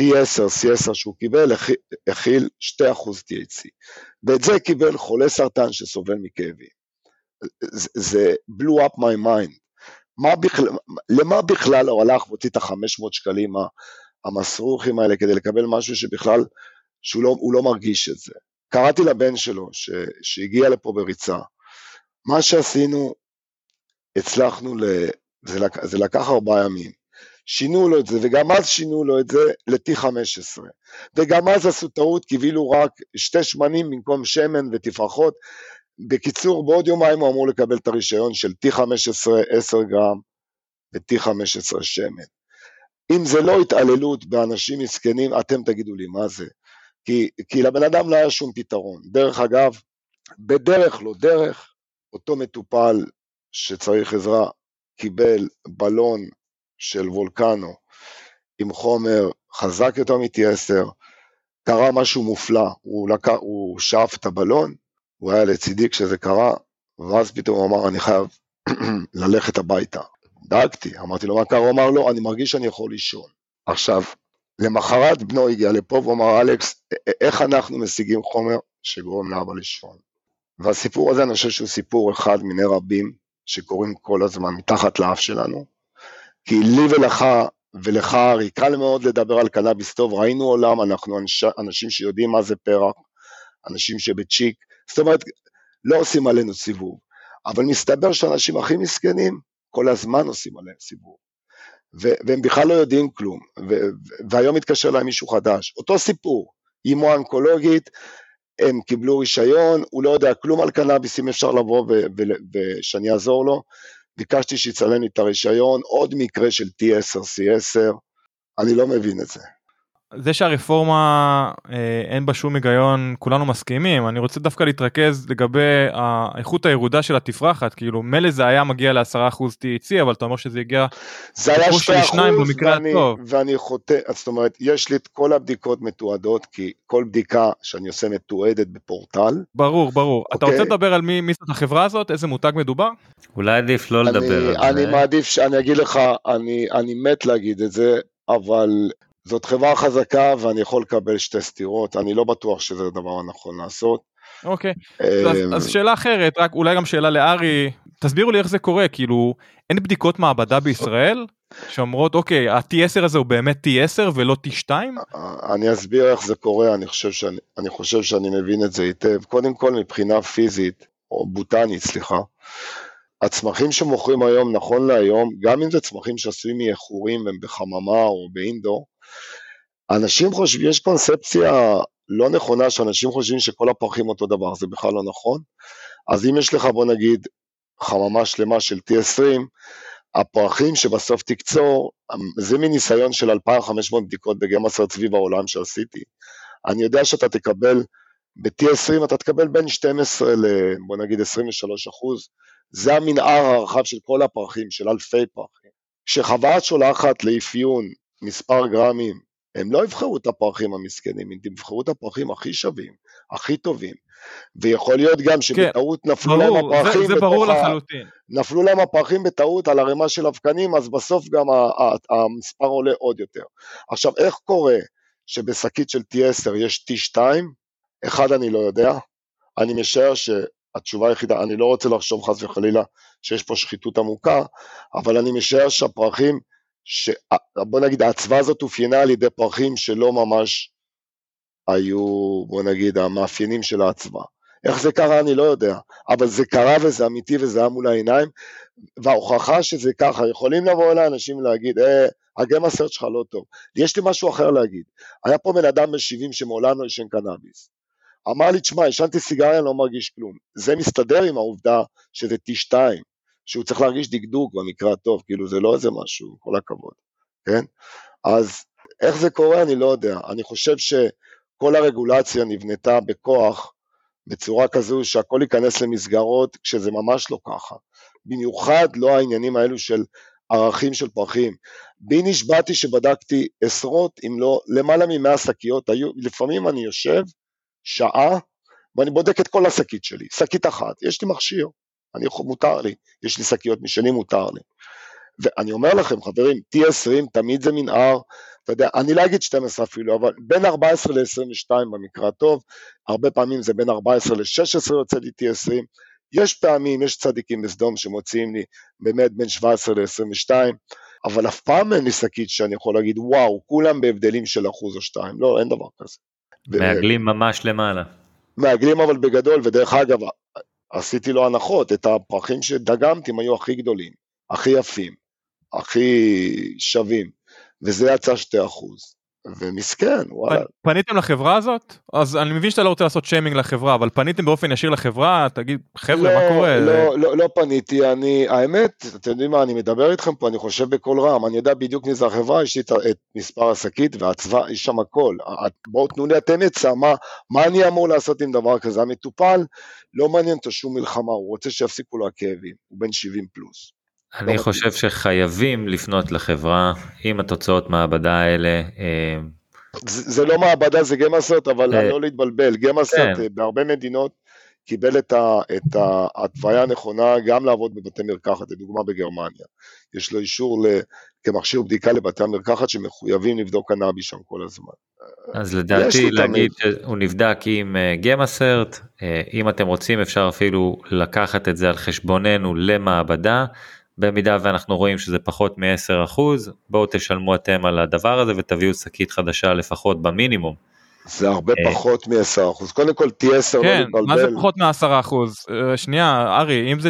T10, C10 שהוא קיבל, הכיל 2% THC, ואת זה קיבל חולה סרטן שסובל מכאבים. זה, זה blew up my mind. מה בכלל, למה בכלל הוא הלך והוציא את ה-500 שקלים המסרוכים האלה כדי לקבל משהו שבכלל, שהוא לא, לא מרגיש את זה. קראתי לבן שלו ש, שהגיע לפה בריצה. מה שעשינו, הצלחנו, ל, זה, לק, זה לקח ארבעה ימים. שינו לו את זה, וגם אז שינו לו את זה ל-T15. וגם אז עשו טעות, קיבלו רק שתי שמנים במקום שמן ותפרחות. בקיצור, בעוד יומיים הוא אמור לקבל את הרישיון של T15 10 גרם ו-T15 שמן. אם זה לא התעללות באנשים מסכנים, אתם תגידו לי מה זה. כי, כי לבן אדם לא היה שום פתרון. דרך אגב, בדרך לא דרך, אותו מטופל שצריך עזרה קיבל בלון של וולקנו עם חומר חזק יותר מ-T10, קרה משהו מופלא, הוא, לק... הוא שאף את הבלון, הוא היה לצידי כשזה קרה, ואז פתאום הוא אמר, אני חייב ללכת הביתה. דאגתי, אמרתי לו, מה קרה? הוא אמר, לא, אני מרגיש שאני יכול לישון. עכשיו, למחרת בנו הגיע לפה והוא אמר, אלכס, איך אנחנו משיגים חומר שגורם לאבא לישון? והסיפור הזה, אני חושב שהוא סיפור אחד מיני רבים שקורים כל הזמן מתחת לאף שלנו, כי לי ולך, ולך ארי, קל מאוד לדבר על קנאביס טוב, ראינו עולם, אנחנו אנש, אנשים שיודעים מה זה פרח, אנשים שבצ'יק, זאת אומרת, לא עושים עלינו סיבוב, אבל מסתבר שהאנשים הכי מסכנים, כל הזמן עושים עליהם סיבוב. ו- והם בכלל לא יודעים כלום, ו- והיום מתקשר להם מישהו חדש, אותו סיפור, אימו אונקולוגית, הם קיבלו רישיון, הוא לא יודע כלום על קנאביס, אם אפשר לבוא ושאני אעזור לו, ביקשתי שיצלם לי את הרישיון, עוד מקרה של T10, C10, אני לא מבין את זה.
זה שהרפורמה אה, אין בה שום היגיון כולנו מסכימים אני רוצה דווקא להתרכז לגבי האיכות הירודה של התפרחת כאילו מילא זה היה מגיע ל-10% THC אבל אתה אומר שזה הגיע
זה היה 2% ואני, ואני חוטא זאת אומרת יש לי את כל הבדיקות מתועדות כי כל בדיקה שאני עושה מתועדת בפורטל
ברור ברור אוקיי? אתה רוצה לדבר על מי, מי זאת החברה הזאת איזה מותג מדובר?
אולי עדיף לא לדבר אני,
על אני זה. אני מעדיף שאני אגיד לך אני, אני מת להגיד את זה אבל זאת חברה חזקה ואני יכול לקבל שתי סטירות, אני לא בטוח שזה הדבר הנכון לעשות.
אוקיי, אז, אמ, אז שאלה אחרת, רק אולי גם שאלה לארי, תסבירו לי איך זה קורה, כאילו אין בדיקות מעבדה בישראל שאומרות אוקיי ה-T10 הזה הוא באמת T10 ולא T2?
אני אסביר איך זה קורה, אני חושב שאני, אני חושב שאני מבין את זה היטב. קודם כל מבחינה פיזית, או בוטנית סליחה, הצמחים שמוכרים היום, נכון להיום, גם אם זה צמחים שעשויים מאיחורים והם בחממה או באינדור, אנשים חושבים, יש קונספציה לא נכונה שאנשים חושבים שכל הפרחים אותו דבר, זה בכלל לא נכון. אז אם יש לך בוא נגיד חממה שלמה של T20, הפרחים שבסוף תקצור, זה מניסיון של 2,500 בדיקות בגמאסרט סביב העולם שעשיתי. אני יודע שאתה תקבל, ב-T20 אתה תקבל בין 12 ל... בוא נגיד 23 אחוז, זה המנער הרחב של כל הפרחים, של אלפי פרחים. כשחווה שולחת לאפיון מספר גרמים, הם לא יבחרו את הפרחים המסכנים, הם יבחרו את הפרחים הכי שווים, הכי טובים. ויכול להיות גם כן, שבטעות כן, נפלו ברור, להם הפרחים
זה, זה ברור. לחלוטין.
נפלו להם הפרחים בטעות על ערימה של אבקנים, אז בסוף גם המספר עולה עוד יותר. עכשיו, איך קורה שבשקית של T10 יש T2? אחד, אני לא יודע. אני משער שהתשובה היחידה, אני לא רוצה לחשוב חס וחלילה שיש פה שחיתות עמוקה, אבל אני משער שהפרחים ש... בוא נגיד ההצוואה הזאת אופיינה על ידי פרחים שלא ממש היו, בוא נגיד, המאפיינים של ההצוואה. איך זה קרה אני לא יודע, אבל זה קרה וזה אמיתי וזה היה מול העיניים, וההוכחה שזה ככה, יכולים לבוא אליי אנשים ולהגיד, אה, הגיים הסרט שלך לא טוב. יש לי משהו אחר להגיד, היה פה בן אדם בן 70 שמעולם לא עישן קנאביס. אמר לי, תשמע, עישנתי סיגריה, אני לא מרגיש כלום. זה מסתדר עם העובדה שזה T2, שהוא צריך להרגיש דקדוק במקרה הטוב, כאילו זה לא איזה משהו, כל הכבוד, כן? אז איך זה קורה אני לא יודע, אני חושב שכל הרגולציה נבנתה בכוח בצורה כזו שהכל ייכנס למסגרות כשזה ממש לא ככה, במיוחד לא העניינים האלו של ערכים של פרחים. בי נשבעתי שבדקתי עשרות אם לא למעלה ממאה שקיות, לפעמים אני יושב שעה ואני בודק את כל השקית שלי, שקית אחת, יש לי מכשיר, אני יכול, מותר לי, יש לי שקיות משלי, מותר לי. ואני אומר לכם, חברים, T20 תמיד זה מנהר, אתה יודע, אני לא אגיד 12 אפילו, אבל בין 14 ל-22 במקרה הטוב, הרבה פעמים זה בין 14 ל-16 יוצא לי T20, יש פעמים, יש צדיקים בסדום שמוציאים לי באמת בין 17 ל-22, אבל אף פעם אין לי שקית שאני יכול להגיד, וואו, כולם בהבדלים של אחוז או שתיים, לא, אין דבר כזה.
מעגלים ממש למעלה.
מעגלים אבל בגדול, ודרך אגב, עשיתי לו הנחות, את הפרחים שדגמתי הם היו הכי גדולים, הכי יפים, הכי שווים, וזה יצא שתי אחוז. ומסכן, וואלה.
פניתם לחברה הזאת? אז אני מבין שאתה לא רוצה לעשות שיימינג לחברה, אבל פניתם באופן ישיר לחברה? תגיד, חבר'ה,
לא,
מה קורה?
לא, לא, לא פניתי, אני, האמת, אתם יודעים מה, אני מדבר איתכם פה, אני חושב בקול רם, אני יודע בדיוק מי זה החברה, יש לי את, את מספר השקית והצבא, יש שם הכל. בואו תנו לי אתם עצה, מה, מה אני אמור לעשות עם דבר כזה? המטופל, לא מעניין אותו שום מלחמה, הוא רוצה שיפסיקו לו הכאבים, הוא בן 70 פלוס.
אני חושב שחייבים לפנות לחברה עם התוצאות מעבדה האלה. אה,
זה, לא מעבדה זה גמאסרט אבל אה, לא להתבלבל גמאסרט כן. אה, בהרבה מדינות קיבל את, ה, את ההתוויה הנכונה גם לעבוד בבתי מרקחת לדוגמה בגרמניה יש לו אישור ל, כמכשיר בדיקה לבתי המרקחת שמחויבים לבדוק קנאבי שם כל הזמן.
אז לדעתי להגיד שהוא נבדק עם גמאסרט אם אתם רוצים אפשר אפילו לקחת את זה על חשבוננו למעבדה במידה ואנחנו רואים שזה פחות מ-10% בואו תשלמו אתם על הדבר הזה ותביאו שקית חדשה לפחות במינימום.
זה הרבה אה, פחות מ-10%, קודם כל תהיה 10 לא
כן, מה זה פחות מ-10%? אה, שנייה, ארי, אם זה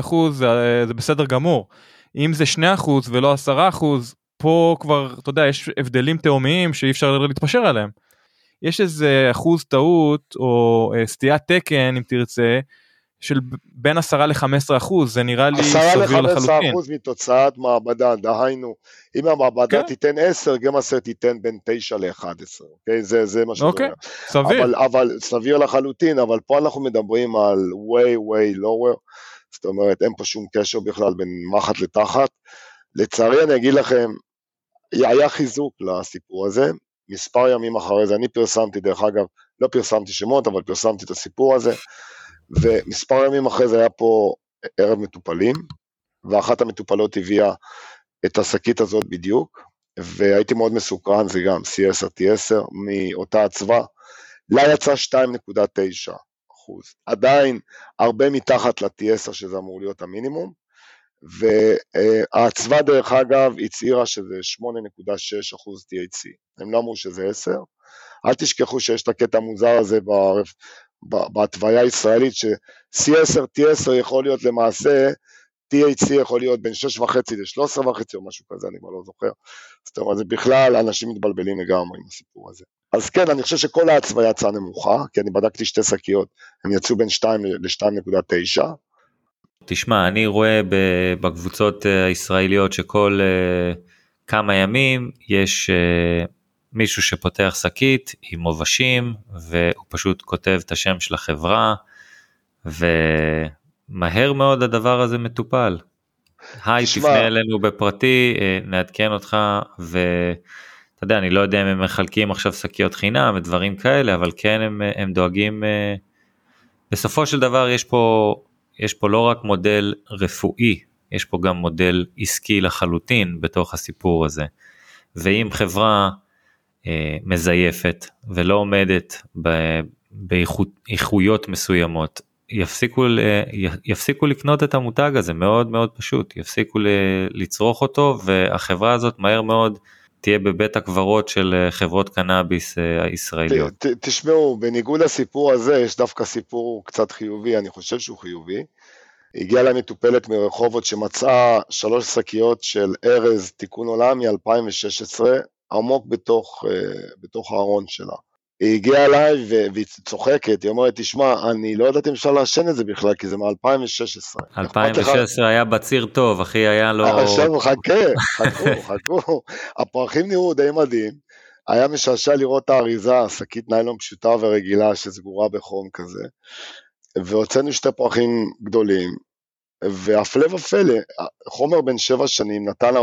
9.5% זה, זה בסדר גמור. אם זה 2% ולא 10%, פה כבר, אתה יודע, יש הבדלים תאומיים שאי אפשר להתפשר עליהם. יש איזה אחוז טעות או אה, סטיית תקן, אם תרצה, של בין 10 ל-15 אחוז, זה נראה לי סביר לחלוטין. 10 ל-15
אחוז מתוצאת מעבדה, דהיינו, אם המעבדה כן. תיתן 10, גמאסר תיתן בין 9 ל-11, אוקיי? זה, זה מה שזה
אוקיי, אומר. סביר.
אבל, אבל סביר לחלוטין, אבל פה אנחנו מדברים על way way lower, זאת אומרת, אין פה שום קשר בכלל בין מחט לתחת. לצערי אני אגיד לכם, היה חיזוק לסיפור הזה, מספר ימים אחרי זה, אני פרסמתי, דרך אגב, לא פרסמתי שמות, אבל פרסמתי את הסיפור הזה. ומספר ימים אחרי זה היה פה ערב מטופלים, ואחת המטופלות הביאה את השקית הזאת בדיוק, והייתי מאוד מסוקרן, זה גם CS T10 מאותה אצווה, לה יצא 2.9 אחוז, עדיין הרבה מתחת ל-T10 שזה אמור להיות המינימום, והאצווה דרך אגב הצהירה שזה 8.6 אחוז THC, הם לא אמרו שזה 10, אל תשכחו שיש את הקטע המוזר הזה בהתוויה הישראלית, ש-C10, T10 יכול להיות למעשה, THC יכול להיות בין 6.5 ל-13.5 או משהו כזה, אני כבר לא זוכר. זאת אומרת, זה בכלל, אנשים מתבלבלים לגמרי עם הסיפור הזה. אז כן, אני חושב שכל ההצוויה יצאה נמוכה, כי אני בדקתי שתי שקיות, הם יצאו בין 2 ל-2.9.
תשמע, אני רואה בקבוצות אה, הישראליות שכל uh, כמה ימים יש uh, מישהו שפותח שקית עם עובשים והוא פשוט כותב את השם של החברה ומהר מאוד הדבר הזה מטופל. היי תפנה אלינו בפרטי אה, נעדכן אותך ואתה יודע אני לא יודע אם הם מחלקים עכשיו שקיות חינם ודברים כאלה אבל כן הם, הם דואגים אה, בסופו של דבר יש פה יש פה לא רק מודל רפואי יש פה גם מודל עסקי לחלוטין בתוך הסיפור הזה. ואם חברה אה, מזייפת ולא עומדת באיכויות מסוימות יפסיקו, יפסיקו לקנות את המותג הזה מאוד מאוד פשוט יפסיקו לצרוך אותו והחברה הזאת מהר מאוד תהיה בבית הקברות של אה, חברות קנאביס אה, הישראליות.
ת, ת, תשמעו בניגוד לסיפור הזה יש דווקא סיפור קצת חיובי אני חושב שהוא חיובי. הגיעה לה מטופלת מרחובות שמצאה שלוש שקיות של ארז תיקון עולם מ-2016 עמוק בתוך, אה, בתוך הארון שלה. היא הגיעה אליי והיא צוחקת, היא אומרת, תשמע, אני לא יודעת אם אפשר לעשן את זה בכלל, כי זה מ-2016.
2016 היה בציר טוב, אחי, היה לו...
עכשיו, חכה, חכו, חכו. הפרחים נראו די מדהים. היה משעשע לראות את האריזה, שקית ניילון פשוטה ורגילה שסגורה בחום כזה. והוצאנו שתי פרחים גדולים, והפלא ופלא, חומר בן שבע שנים נתן 14.5%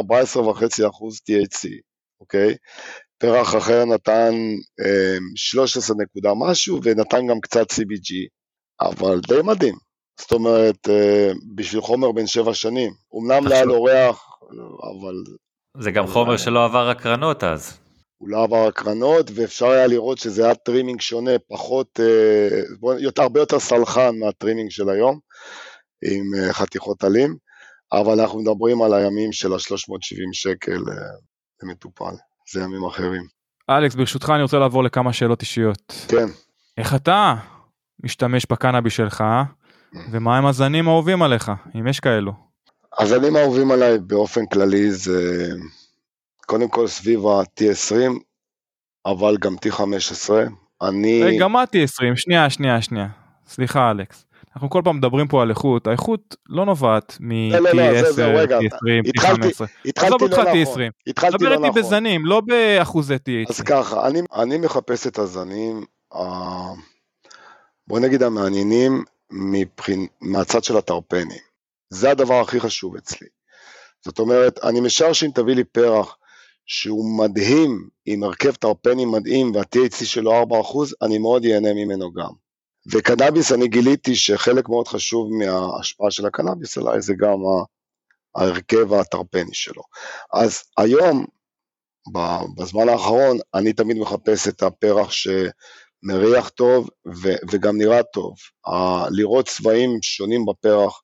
THC. אוקיי? פרח אחר נתן 13 אמ, נקודה משהו ונתן גם קצת CBG, אבל די מדהים. זאת אומרת, אה, בשביל חומר בן שבע שנים. אמנם לא היה לו ריח אבל...
זה גם חומר שלא עבר הקרנות אז.
הוא לא עבר הקרנות, ואפשר היה לראות שזה היה trimming שונה, פחות, יותר, הרבה יותר סלחן מהטרימינג של היום, עם חתיכות עלים, אבל אנחנו מדברים על הימים של ה-370 שקל למטופל, זה ימים אחרים.
אלכס, ברשותך אני רוצה לעבור לכמה שאלות אישיות.
כן.
איך אתה משתמש בקנאבי שלך, ומה הם הזנים האהובים עליך, אם יש כאלו?
הזנים האהובים עליי באופן כללי זה קודם כל סביב ה-T20, אבל גם T15. אני...
גם מה T20? שנייה, שנייה, שנייה. סליחה אלכס. אנחנו כל פעם מדברים פה על איכות, האיכות לא נובעת מ-T10,
לא, לא, לא,
T20, T15.
התחלתי לא נכון.
התחלתי דבר איתי נכון. בזנים, לא באחוזי THC.
אז ככה, אני, אני מחפש את הזנים, ה... בוא נגיד המעניינים מבחין, מהצד של הטרפנים. זה הדבר הכי חשוב אצלי. זאת אומרת, אני משער שאם תביא לי פרח שהוא מדהים, עם הרכב טרפני מדהים וה-THC שלו 4%, אני מאוד ייהנה ממנו גם. וקנאביס, אני גיליתי שחלק מאוד חשוב מההשפעה של הקנאביס עליי זה גם ההרכב הטרפני שלו. אז היום, בזמן האחרון, אני תמיד מחפש את הפרח שמריח טוב ו- וגם נראה טוב. לראות צבעים שונים בפרח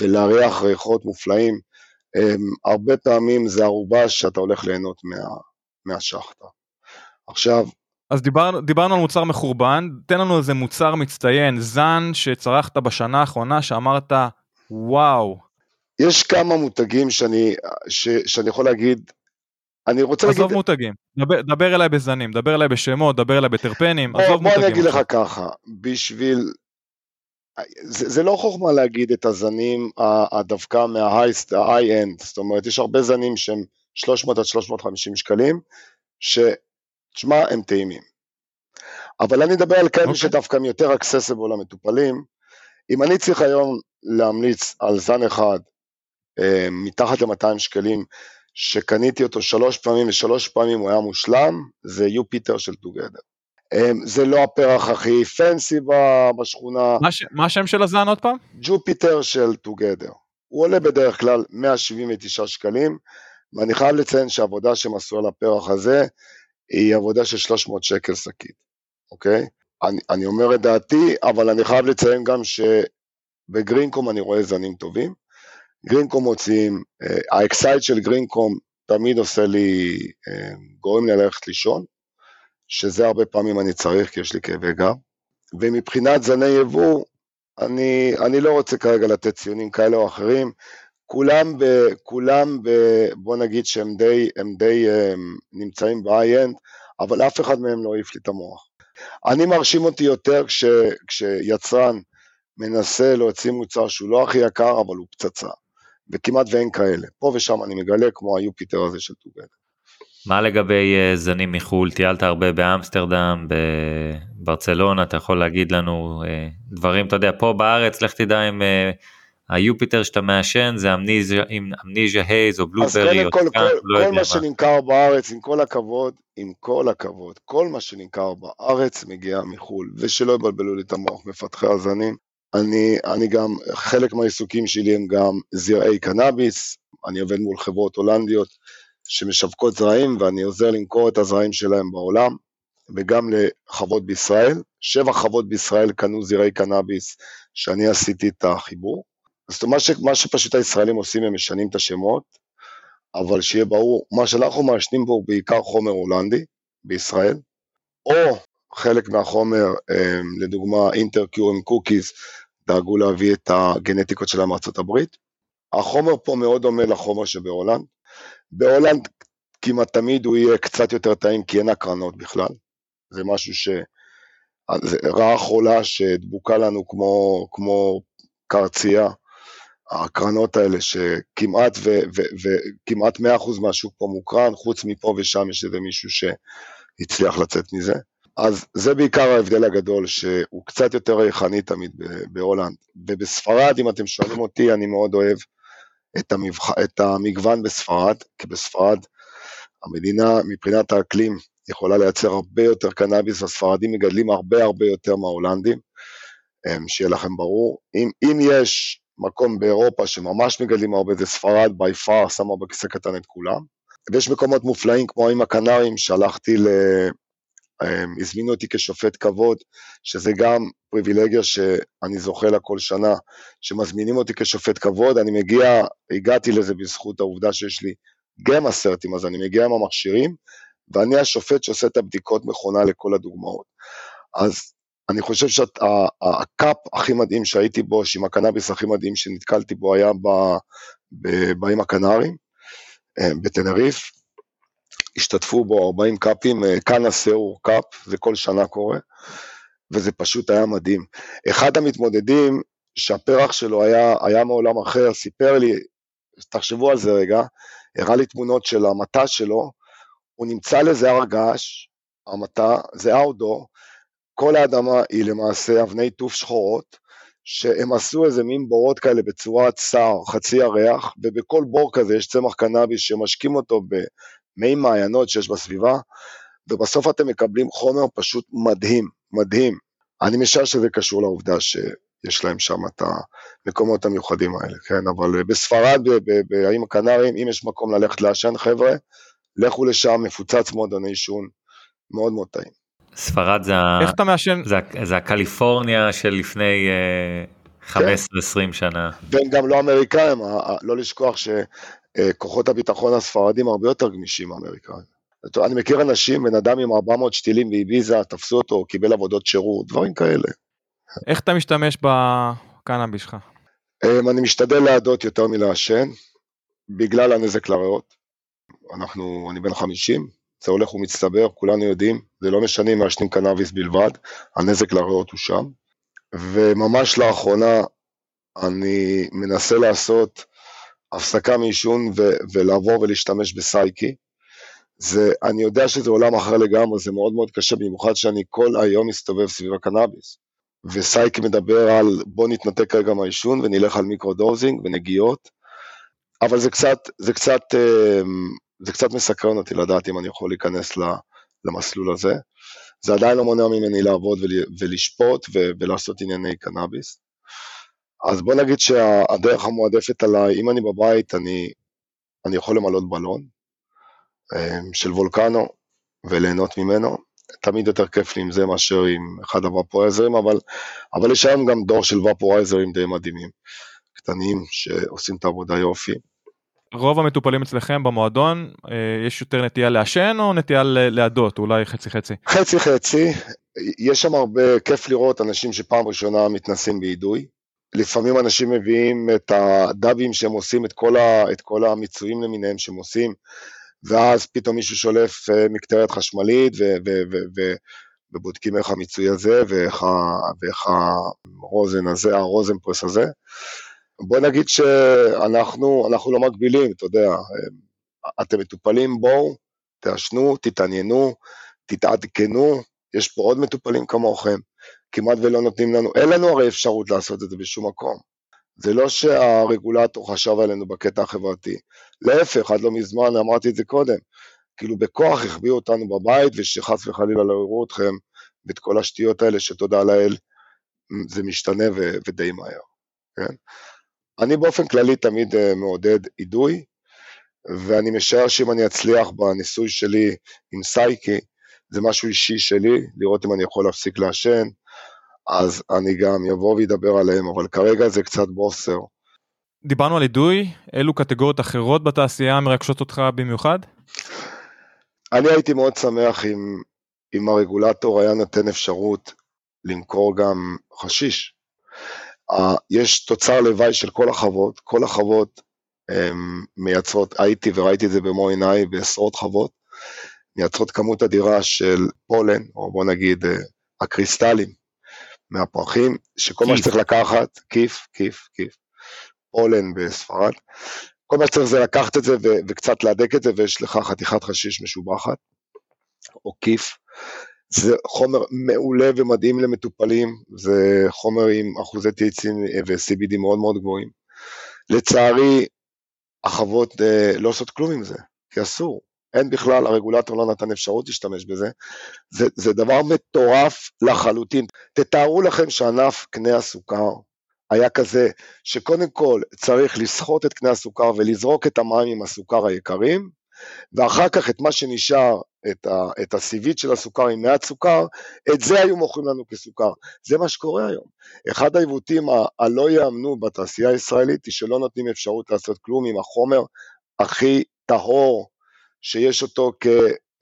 ולהריח ריחות מופלאים, הרבה פעמים זה ערובה שאתה הולך ליהנות מה, מהשחטה. עכשיו...
אז דיבר, דיברנו על מוצר מחורבן, תן לנו איזה מוצר מצטיין, זן שצרכת בשנה האחרונה שאמרת וואו.
יש כמה מותגים שאני, ש, שאני יכול להגיד, אני רוצה
עזוב
להגיד...
עזוב מותגים, דבר, דבר אליי בזנים, דבר אליי בשמות, דבר אליי בטרפנים, עזוב מותגים.
בוא אני אגיד לך ככה, בשביל זה, זה לא חוכמה להגיד את הזנים דווקא מה-high-end, זאת אומרת יש הרבה זנים שהם 300 עד 350 שקלים, שתשמע הם טעימים. אבל אני אדבר על כאלה okay. אוקיי. שדווקא הם יותר accessible למטופלים. אם אני צריך היום להמליץ על זן אחד אה, מתחת ל-200 שקלים, שקניתי אותו שלוש פעמים ושלוש פעמים הוא היה מושלם, זה יופיטר של טוגדר. אמ, זה לא הפרח הכי fancy בשכונה.
מה השם של הזן עוד פעם?
Jupiter של Together. הוא עולה בדרך כלל 179 שקלים, ואני חייב לציין שהעבודה שהם עשו על הפרח הזה, היא עבודה של 300 שקל שקית, אוקיי? אני, אני אומר את דעתי, אבל אני חייב לציין גם שבגרינקום אני רואה זנים טובים. גרינקום מוציאים, אה, האקסייט של גרינקום תמיד עושה לי, אה, גורם לי ללכת לישון. שזה הרבה פעמים אני צריך כי יש לי כאבי גב. ומבחינת זני יבוא, אני, אני לא רוצה כרגע לתת ציונים כאלה או אחרים, כולם, ב, כולם ב, בוא נגיד שהם די, הם די הם נמצאים ב-high-end, אבל אף אחד מהם לא העיף לי את המוח. אני מרשים אותי יותר כש, כשיצרן מנסה להוציא מוצר שהוא לא הכי יקר, אבל הוא פצצה, וכמעט ואין כאלה. פה ושם אני מגלה כמו ה Jupiter הזה של Together.
מה לגבי אה, זנים מחו"ל? טיילת הרבה באמסטרדם, בברצלונה, אתה יכול להגיד לנו אה, דברים, אתה יודע, פה בארץ, לך תדע אם אה, ה Jupiter שאתה מעשן זה Amnesia, Amnesia Haze או Blueberry
או Skunk, לא יודע מה. כל מה שנמכר בארץ, עם כל הכבוד, עם כל הכבוד, כל מה שנמכר בארץ מגיע מחו"ל, ושלא יבלבלו לי את המוח מפתחי הזנים. אני, אני גם, חלק מהעיסוקים שלי הם גם זרעי קנאביס, אני עובד מול חברות הולנדיות שמשווקות זרעים ואני עוזר למכור את הזרעים שלהם בעולם וגם לחוות בישראל. שבע חוות בישראל קנו זרעי קנאביס שאני עשיתי את החיבור. זאת אומרת מה שפשוט הישראלים עושים הם משנים את השמות, אבל שיהיה ברור, מה שאנחנו מעשנים בו הוא בעיקר חומר הולנדי בישראל, או חלק מהחומר, אמ, לדוגמה InterCure עם Cookies, דאגו להביא את הגנטיקות שלהם מארצות הברית. החומר פה מאוד דומה לחומר שבהולנד, בהולנד כמעט תמיד הוא יהיה קצת יותר טעים כי אין הקרנות בכלל. זה משהו ש... רעה חולה שדבוקה לנו כמו, כמו קרצייה, הקרנות האלה שכמעט ו, ו, וכמעט 100% מהשוק פה מוקרן, חוץ מפה ושם יש איזה מישהו שהצליח לצאת מזה. אז זה בעיקר ההבדל הגדול, שהוא קצת יותר ריחני תמיד בהולנד. ובספרד, אם אתם שואלים אותי, אני מאוד אוהב את, המבח... את המגוון בספרד, כי בספרד המדינה מבחינת האקלים יכולה לייצר הרבה יותר קנאביס, הספרדים מגדלים הרבה הרבה יותר מההולנדים, שיהיה לכם ברור. אם, אם יש מקום באירופה שממש מגדלים הרבה זה ספרד, בי פאר, שמה בכיסא קטן את כולם. ויש מקומות מופלאים כמו עם הקנרים, שהלכתי ל... אמ, הזמינו אותי כשופט כבוד, שזה גם פריבילגיה שאני זוכה לה כל שנה, שמזמינים אותי כשופט כבוד, אני מגיע, הגעתי לזה בזכות העובדה שיש לי גם הסרטים, אז אני מגיע עם המכשירים, ואני השופט שעושה את הבדיקות מכונה לכל הדוגמאות. אז אני חושב שהקאפ הכי מדהים שהייתי בו, שעם הקנאביס הכי מדהים שנתקלתי בו, היה באים הקנרים, אה, בטנריף, השתתפו בו 40 קאפים, אה, כאן הסאור קאפ, זה כל שנה קורה, וזה פשוט היה מדהים. אחד המתמודדים, שהפרח שלו היה, היה מעולם אחר, סיפר לי, תחשבו על זה רגע, הראה לי תמונות של המטע שלו, הוא נמצא לזה הר געש, המטע, זה אאוטדור, כל האדמה היא למעשה אבני טוף שחורות, שהם עשו איזה מין בורות כאלה בצורת שר, חצי ירח, ובכל בור כזה יש צמח קנאביס שמשקים אותו במי מעיינות שיש בסביבה, ובסוף אתם מקבלים חומר פשוט מדהים, מדהים. אני משער שזה קשור לעובדה שיש להם שם את המקומות המיוחדים האלה, כן? אבל בספרד, באיים הקנריים, אם יש מקום ללכת לעשן, חבר'ה, לכו לשם, מפוצץ מועדוני עישון, מאוד מאוד טעים.
ספרד זה,
איך אתה מעשן?
זה, זה הקליפורניה של לפני 15-20 כן. שנה.
והם גם לא אמריקאים, לא לשכוח שכוחות הביטחון הספרדים הרבה יותר גמישים מאמריקאים. אני מכיר אנשים, בן אדם עם 400 שתילים באביזה, תפסו אותו, קיבל עבודות שירות, דברים כאלה.
איך אתה משתמש בקנאביס שלך?
אמ, אני משתדל להדות יותר מלעשן, בגלל הנזק לריאות. אנחנו, אני בן 50, זה הולך ומצטבר, כולנו יודעים, זה לא משנה אם מעשנים קנאביס בלבד, הנזק לריאות הוא שם. וממש לאחרונה אני מנסה לעשות הפסקה מעישון ולעבור ולהשתמש בסייקי. זה, אני יודע שזה עולם אחר לגמרי, זה מאוד מאוד קשה, במיוחד שאני כל היום מסתובב סביב הקנאביס. וסייקי מדבר על בוא נתנתק רגע מהעישון ונלך על microdosing ונגיעות, אבל זה קצת, זה קצת אה, זה קצת מסקרן אותי לדעת אם אני יכול להיכנס למסלול הזה. זה עדיין לא מונע ממני לעבוד ולשפוט ולעשות ענייני קנאביס. אז בוא נגיד שהדרך המועדפת עליי, אם אני בבית, אני, אני יכול למלות בלון אמ, של וולקנו וליהנות ממנו. תמיד יותר כיף לי עם זה מאשר עם אחד הוואפורייזרים, אבל, אבל יש היום גם דור של וואפורייזרים די מדהימים, קטנים, שעושים את העבודה יופי.
רוב המטופלים אצלכם במועדון, אה, יש יותר נטייה לעשן או נטייה להדות, אולי חצי חצי?
חצי חצי, יש שם הרבה, כיף לראות אנשים שפעם ראשונה מתנסים באידוי. לפעמים אנשים מביאים את הדאבים שהם עושים, את כל, ה, את כל המיצויים למיניהם שהם עושים, ואז פתאום מישהו שולף אה, מקטרת חשמלית ו, ו, ו, ו, ובודקים איך המיצוי הזה ואיך, ואיך הרוזן הזה, הרוזן פרס הזה. בוא נגיד שאנחנו לא מגבילים, אתה יודע, אתם מטופלים, בואו, תעשנו, תתעניינו, תתעדכנו, יש פה עוד מטופלים כמוכם, כמעט ולא נותנים לנו, אין לנו הרי אפשרות לעשות את זה בשום מקום. זה לא שהרגולטור חשב עלינו בקטע החברתי, להפך, עד לא מזמן, אמרתי את זה קודם, כאילו בכוח החביאו אותנו בבית, ושחס וחלילה לא יראו אתכם ואת כל השטויות האלה, שתודה לאל, זה משתנה ו- ודי מהר, כן? אני באופן כללי תמיד אה, מעודד אידוי, ואני משער שאם אני אצליח בניסוי שלי עם סייקי, זה משהו אישי שלי, לראות אם אני יכול להפסיק לעשן, אז אני גם אבוא ואדבר עליהם, אבל כרגע זה קצת בוסר.
דיברנו על אידוי, אילו קטגוריות אחרות בתעשייה מרגשות אותך במיוחד?
אני הייתי מאוד שמח אם, אם הרגולטור היה נותן אפשרות למכור גם חשיש. יש תוצר לוואי של כל החוות, כל החוות מייצרות, הייתי וראיתי את זה במו עיניי בעשרות חוות, מייצרות כמות אדירה של פולן, או בוא נגיד אה, הקריסטלים מהפרחים, שכל כיף. מה שצריך לקחת, כיף, כיף, כיף, פולן בספרד, כל מה שצריך זה לקחת את זה ו- וקצת להדק את זה, ויש לך חתיכת חשיש משובחת, או כיף, זה חומר מעולה ומדהים למטופלים, זה חומר עם אחוזי THC ו-CBD מאוד מאוד גבוהים. לצערי, החוות אה, לא עושות כלום עם זה, כי אסור. אין בכלל, הרגולטור לא נתן אפשרות להשתמש בזה. זה, זה דבר מטורף לחלוטין. תתארו לכם שענף קנה הסוכר היה כזה שקודם כל צריך לסחוט את קנה הסוכר ולזרוק את המים עם הסוכר היקרים, ואחר כך את מה שנשאר, את, ה, את הסיבית של הסוכר עם מעט סוכר, את זה היו מוכרים לנו כסוכר. זה מה שקורה היום. אחד העיוותים הלא יאמנו בתעשייה הישראלית היא שלא נותנים אפשרות לעשות כלום עם החומר הכי טהור שיש אותו כ...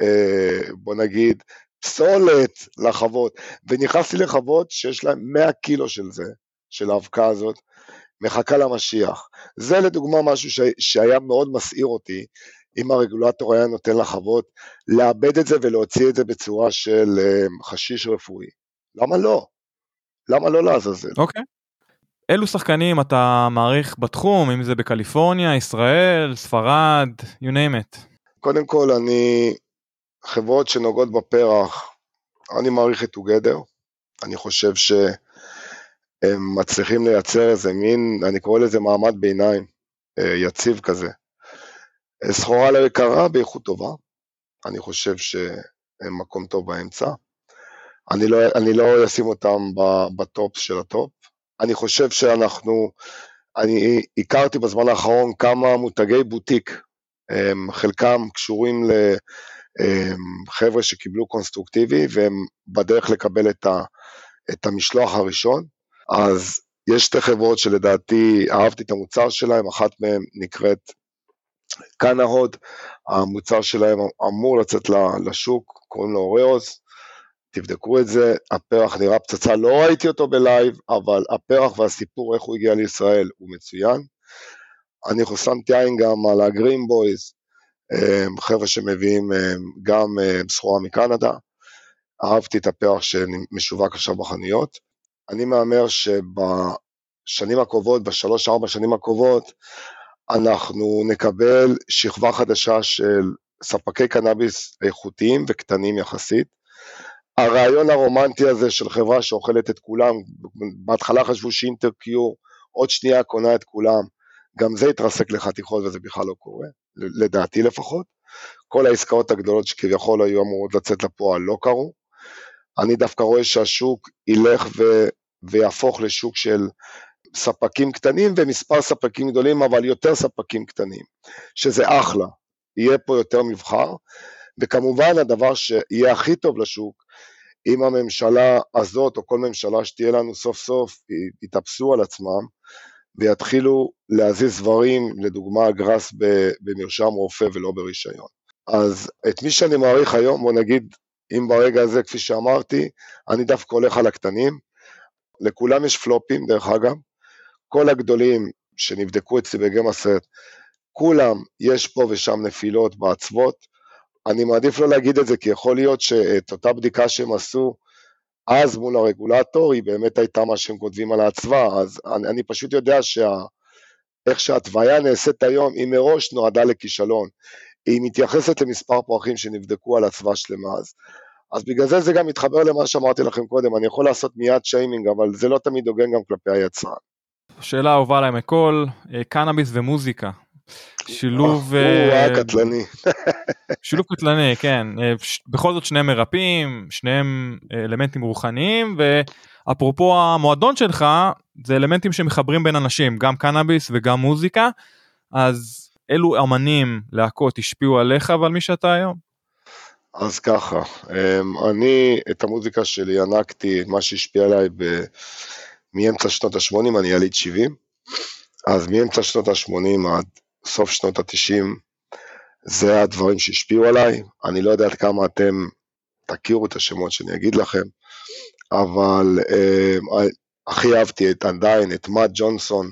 אה, בוא נגיד, פסולת לחוות, ונכנסתי לחוות שיש להם 100 קילו של זה, של האבקה הזאת, מחכה למשיח. זה לדוגמה משהו ש... שהיה מאוד מסעיר אותי, אם הרגולטור היה נותן לחוות לאבד את זה ולהוציא את זה בצורה של uh, חשיש רפואי. למה לא? למה לא לעזאזל?
אוקיי. Okay. אילו שחקנים אתה מעריך בתחום, אם זה בקליפורניה, ישראל, ספרד, you name it.
קודם כל, אני, חברות שנוגעות בפרח, אני מעריך את together, אני חושב שהם מצליחים לייצר איזה מין, אני קורא לזה מעמד ביניים, אה, יציב כזה. סחורה לא יקרה באיכות טובה, אני חושב שהם מקום טוב באמצע. אני לא, לא אשים אותם בטופ של הטופ. אני חושב שאנחנו, אני הכרתי בזמן האחרון כמה מותגי בוטיק, חלקם קשורים לחבר'ה שקיבלו קונסטרוקטיבי והם בדרך לקבל את, ה, את המשלוח הראשון, אז יש שתי חברות שלדעתי אהבתי את המוצר שלהם, אחת מהן נקראת CannaHood, המוצר שלהם אמור לצאת לשוק, קוראים לו Oreoz, תבדקו את זה, הפרח נראה פצצה, לא ראיתי אותו ב live, אבל הפרח והסיפור איך הוא הגיע לישראל הוא מצוין. אני שמתי עין גם על הגרין בויז, חבר'ה שמביאים גם סחורה מקנדה, אהבתי את הפרח שמשווק עכשיו בחנויות. אני מהמר שבשנים הקרובות, בשלוש-ארבע שנים הקרובות, אנחנו נקבל שכבה חדשה של ספקי קנאביס איכותיים וקטנים יחסית. הרעיון הרומנטי הזה של חברה שאוכלת את כולם, בהתחלה חשבו שאינטרקיור עוד שנייה קונה את כולם, גם זה התרסק לחתיכות וזה בכלל לא קורה, לדעתי לפחות. כל העסקאות הגדולות שכביכול היו אמורות לצאת לפועל לא קרו. אני דווקא רואה שהשוק ילך ו... ויהפוך לשוק של ספקים קטנים ומספר ספקים גדולים, אבל יותר ספקים קטנים, שזה אחלה, יהיה פה יותר מבחר, וכמובן הדבר שיהיה הכי טוב לשוק, אם הממשלה הזאת או כל ממשלה שתהיה לנו סוף סוף יתאפסו על עצמם ויתחילו להזיז דברים, לדוגמה גראס במרשם רופא ולא ברישיון. אז את מי שאני מעריך היום, בוא נגיד, אם ברגע הזה, כפי שאמרתי, אני דווקא הולך על הקטנים, לכולם יש פלופים דרך אגב, כל הגדולים שנבדקו אצלי בגמאסט, כולם, יש פה ושם נפילות בעצבות. אני מעדיף לא להגיד את זה, כי יכול להיות שאת אותה בדיקה שהם עשו אז מול הרגולטור, היא באמת הייתה מה שהם כותבים על האצווה, אז אני, אני פשוט יודע שה... איך שההתוויה נעשית היום, היא מראש נועדה לכישלון. היא מתייחסת למספר פרחים שנבדקו על אצווה שלמה אז. אז בגלל זה זה גם מתחבר למה שאמרתי לכם קודם, אני יכול לעשות מיד שיימינג, אבל זה לא תמיד הוגן גם כלפי היצרן.
שאלה אהובה להם הכל, אה, קנאביס ומוזיקה. שילוב...
הוא היה אה, קטלני.
שילוב קטלני, כן. אה, בכל זאת שניהם מרפאים, שניהם אלמנטים רוחניים, ואפרופו המועדון שלך, זה אלמנטים שמחברים בין אנשים, גם קנאביס וגם מוזיקה, אז אילו אמנים, להקות, השפיעו עליך ועל מי שאתה היום?
אז ככה, אני את המוזיקה שלי ינקתי, מה שהשפיע עליי ב... מאמצע שנות ה-80, אני יליד 70, אז מאמצע שנות ה-80 עד סוף שנות ה-90, זה הדברים שהשפיעו עליי, אני לא יודע עד כמה אתם תכירו את השמות שאני אגיד לכם, אבל אה, הכי אהבתי את עדיין, את מאט ג'ונסון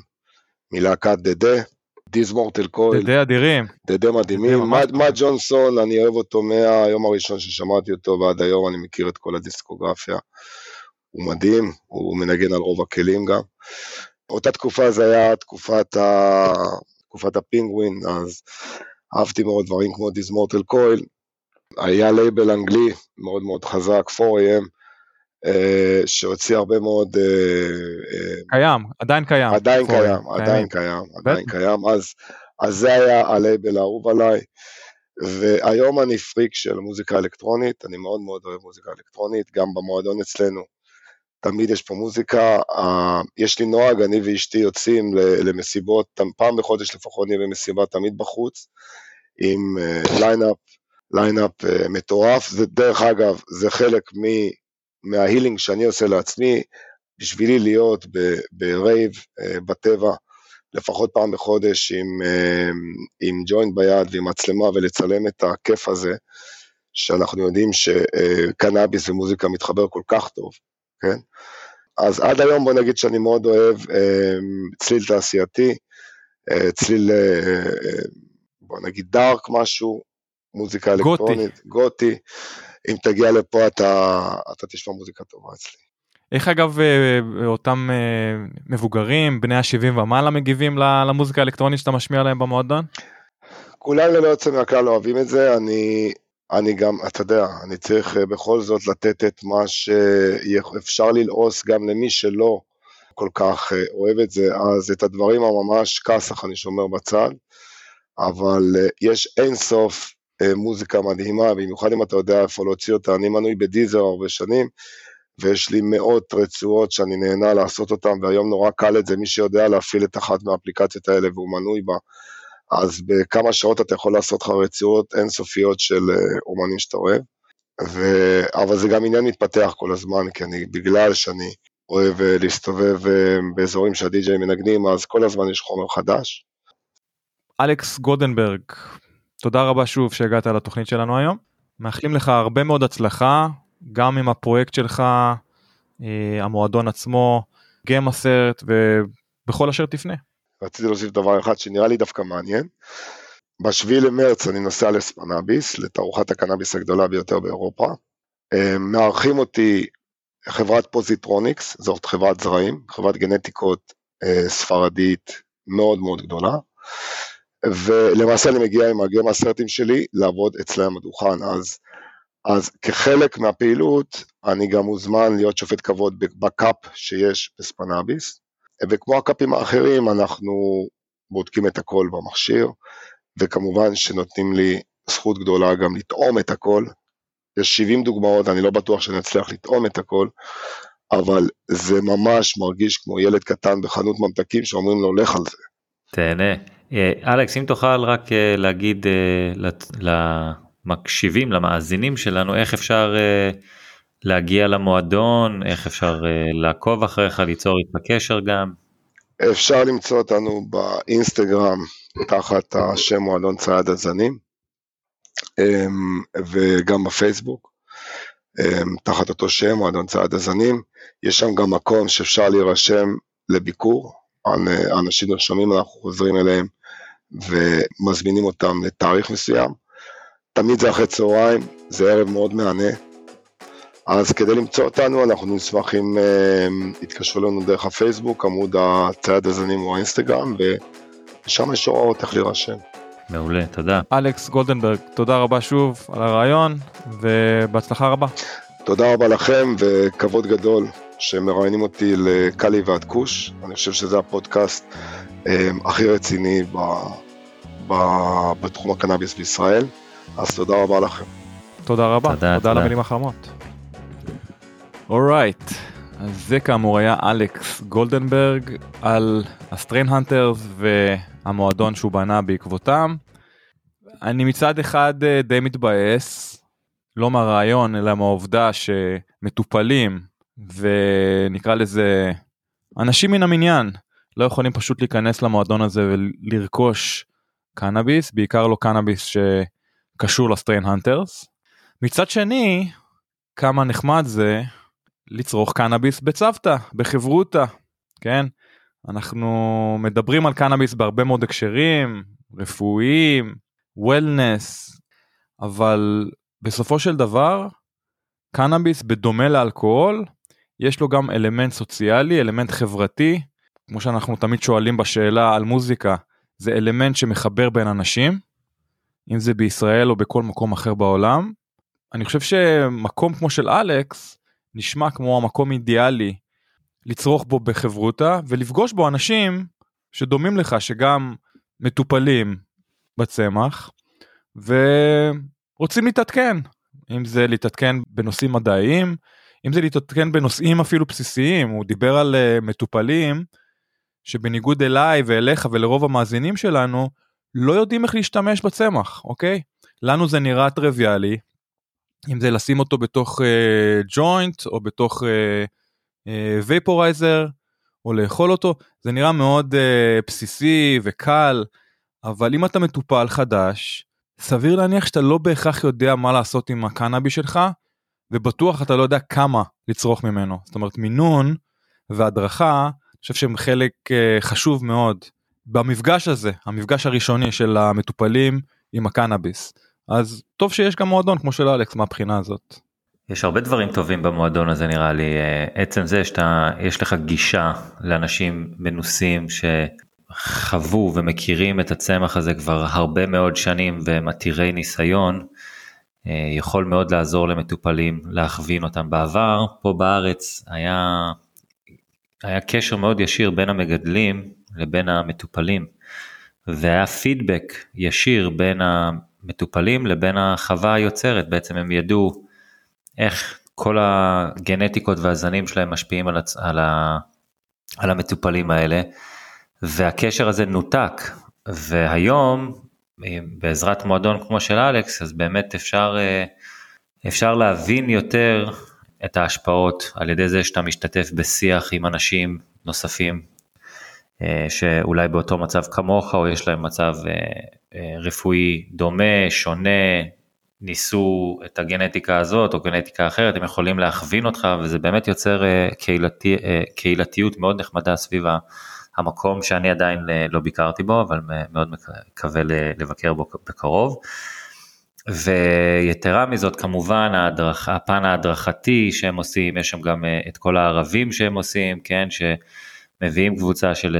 מלהקת דדה, דיזמורטל קול.
דדה אדירים.
דדה מדהימים. מאט ג'ונסון, אני אוהב אותו מהיום הראשון ששמעתי אותו ועד היום אני מכיר את כל הדיסקוגרפיה. הוא מדהים, הוא מנגן על רוב הכלים גם. אותה תקופה זה היה תקופת, ה... תקופת הפינגווין, אז אהבתי מאוד דברים כמו This Mortal Coil. היה לייבל אנגלי מאוד מאוד חזק, 4AD, אה, שהוציא הרבה מאוד... אה,
אה, קיים, עדיין קיים.
עדיין קיים, עדיין קיים, עדיין קיים. אז, אז זה היה הלייבל האהוב עליי. והיום אני פריק של מוזיקה אלקטרונית, אני מאוד מאוד אוהב מוזיקה אלקטרונית, גם במועדון אצלנו תמיד יש פה מוזיקה. יש לי נוהג, אני ואשתי יוצאים למסיבות, פעם בחודש לפחות נהיה במסיבה תמיד בחוץ, עם line-up, line-up מטורף. זה דרך אגב, זה חלק מה healing שאני עושה לעצמי, בשבילי להיות ב rave, בטבע, לפחות פעם בחודש עם, עם ג'וינט ביד ועם מצלמה ולצלם את הכיף הזה, שאנחנו יודעים שקנאביס ומוזיקה מתחבר כל כך טוב, כן? אז עד היום בוא נגיד שאני מאוד אוהב צליל תעשייתי, צליל, בוא נגיד דארק משהו, מוזיקה אלקטרונית, גותי. אם תגיע לפה אתה, אתה תשמע מוזיקה טובה אצלי.
איך אגב אה, אותם אה, מבוגרים בני ה-70 ומעלה מגיבים למוזיקה האלקטרונית שאתה משמיע להם במועדון?
כולם ללא יוצא מהכלל אוהבים את זה, אני, אני גם, אתה יודע, אני צריך אה, בכל זאת לתת את מה שאפשר ללעוס גם למי שלא כל כך אוהב את זה, אז את הדברים הממש כסח אני שומר בצד, אבל יש אין סוף מוזיקה מדהימה, במיוחד אם אתה יודע איפה להוציא אותה, אני מנוי בדיזר הרבה שנים, ויש לי מאות רצועות שאני נהנה לעשות אותן, והיום נורא קל את זה, מי שיודע להפעיל את אחת מהאפליקציות האלה והוא מנוי בה, אז בכמה שעות אתה יכול לעשות לך רצועות אינסופיות של אה, אומנים שאתה אוהב, ו... אבל זה גם עניין מתפתח כל הזמן, כי אני, בגלל שאני אוהב אה, להסתובב אה, באזורים שהדי-ג'יי מנגנים, אז כל הזמן יש חומר חדש.
אלכס גודנברג, תודה רבה שוב שהגעת לתוכנית שלנו היום. מאחלים לך הרבה מאוד הצלחה גם עם הפרויקט שלך, המועדון עצמו, גיים הסרט ובכל אשר תפנה.
רציתי להוסיף דבר אחד שנראה לי דווקא מעניין. ב-7 למרץ אני נוסע ל Spannabis, לתערוכת הקנאביס הגדולה ביותר באירופה. אה, מארחים אותי חברת Positronics, זאת חברת זרעים, חברת גנטיקות אה, ספרדית מאוד מאוד גדולה. ולמעשה אני מגיע עם הגיים הסרטים שלי לעבוד אצלם בדוכן, אז אז כחלק מהפעילות, אני גם מוזמן להיות שופט כבוד ב cup שיש ב Spannabis, וכמו הקאפים האחרים, אנחנו בודקים את הכל במכשיר, וכמובן שנותנים לי זכות גדולה גם לטעום את הכל. יש 70 דוגמאות, אני לא בטוח שאני אצליח לטעום את הכל, אבל זה ממש מרגיש כמו ילד קטן בחנות ממתקים שאומרים לו, לך על זה.
תהנה. אה, אלכס, אם תוכל רק אה, להגיד אה, למקשיבים למאזינים שלנו איך אפשר להגיע למועדון איך אפשר uh, לעקוב אחריך ליצור איתך קשר גם.
אפשר למצוא אותנו באינסטגרם תחת השם מועדון צייד הזנים um, וגם בפייסבוק um, תחת אותו שם מועדון צייד הזנים יש שם גם מקום שאפשר להירשם לביקור אנשים נרשמים אנחנו חוזרים אליהם ומזמינים אותם לתאריך מסוים תמיד זה אחרי צהריים, זה ערב מאוד מהנה. אז כדי למצוא אותנו, אנחנו נשמח אם uh, יתקשרו לנו דרך הפייסבוק, עמוד הצייד הזנים או האינסטגרם, ושם יש הוראות איך להירשם.
מעולה, תודה.
אלכס גולדנברג, תודה רבה שוב על הרעיון, ובהצלחה רבה.
תודה רבה לכם, וכבוד גדול שמראיינים אותי לקאלי ועד כוש. אני חושב שזה הפודקאסט um, הכי רציני ב, ב, בתחום הקנאביס בישראל. אז תודה רבה לכם.
תודה רבה, תודה, תודה על המילים החמות. Alright, אז זה כאמור היה אלכס גולדנברג על ה Strain Hunters והמועדון שהוא בנה בעקבותם. אני מצד אחד אה, די מתבאס, לא מהרעיון אלא מהעובדה שמטופלים ונקרא לזה אנשים מן המניין לא יכולים פשוט להיכנס למועדון הזה ולרכוש קנאביס, בעיקר לא קנאביס ש... קשור לסטריין הנטרס. מצד שני, כמה נחמד זה לצרוך קנאביס בצוותא, בחברותא, כן? אנחנו מדברים על קנאביס בהרבה מאוד הקשרים, רפואיים, וולנס, אבל בסופו של דבר, קנאביס בדומה לאלכוהול, יש לו גם אלמנט סוציאלי, אלמנט חברתי, כמו שאנחנו תמיד שואלים בשאלה על מוזיקה, זה אלמנט שמחבר בין אנשים. אם זה בישראל או בכל מקום אחר בעולם. אני חושב שמקום כמו של אלכס נשמע כמו המקום אידיאלי לצרוך בו בחברותה ולפגוש בו אנשים שדומים לך שגם מטופלים בצמח ורוצים להתעדכן אם זה להתעדכן בנושאים מדעיים אם זה להתעדכן בנושאים אפילו בסיסיים, הוא דיבר על uh, מטופלים שבניגוד אליי ואליך ולרוב המאזינים שלנו, לא יודעים איך להשתמש בצמח, אוקיי? לנו זה נראה טריוויאלי, אם זה לשים אותו בתוך ג'וינט uh, או בתוך וייפורייזר, uh, uh, או לאכול אותו, זה נראה מאוד בסיסי וקל, אבל אם אתה מטופל חדש, סביר להניח שאתה לא בהכרח יודע מה לעשות עם הקנאבי שלך, ובטוח אתה לא יודע כמה לצרוך ממנו. זאת אומרת, מינון והדרכה, אני חושב שהם חלק חשוב מאוד במפגש הזה, המפגש הראשוני של המטופלים עם הקנאביס. אז טוב שיש גם מועדון כמו של אלכס מהבחינה הזאת.
יש הרבה דברים טובים במועדון הזה נראה לי, אה, עצם זה שאתה, יש לך גישה לאנשים מנוסים שחוו ומכירים את הצמח הזה כבר הרבה מאוד שנים והם עתירי ניסיון, אה, יכול מאוד לעזור למטופלים להכווין אותם. בעבר, פה בארץ, היה, היה קשר מאוד ישיר בין המגדלים לבין המטופלים, והיה פידבק ישיר בין המטופלים לבין החווה היוצרת, בעצם הם ידעו איך כל הגנטיקות והזנים שלהם משפיעים על, הצ... על, ה... על המטופלים האלה, והקשר הזה נותק, והיום בעזרת מועדון כמו של אלכס, אז באמת אפשר, אה, אפשר להבין יותר את ההשפעות על ידי זה שאתה משתתף בשיח עם אנשים נוספים אה, שאולי באותו מצב כמוך או יש להם מצב אה, רפואי דומה, שונה, ניסו את הגנטיקה הזאת או גנטיקה אחרת, הם יכולים להכווין אותך וזה באמת יוצר קהילתי, קהילתיות מאוד נחמדה סביב המקום שאני עדיין אה, לא ביקרתי בו, אבל מאוד מקווה לבקר בו בקרוב. ויתרה מזאת כמובן ההדרכה, הפן ההדרכתי שהם עושים, יש שם גם אה, את כל הערבים שהם עושים, כן, שמביאים קבוצה של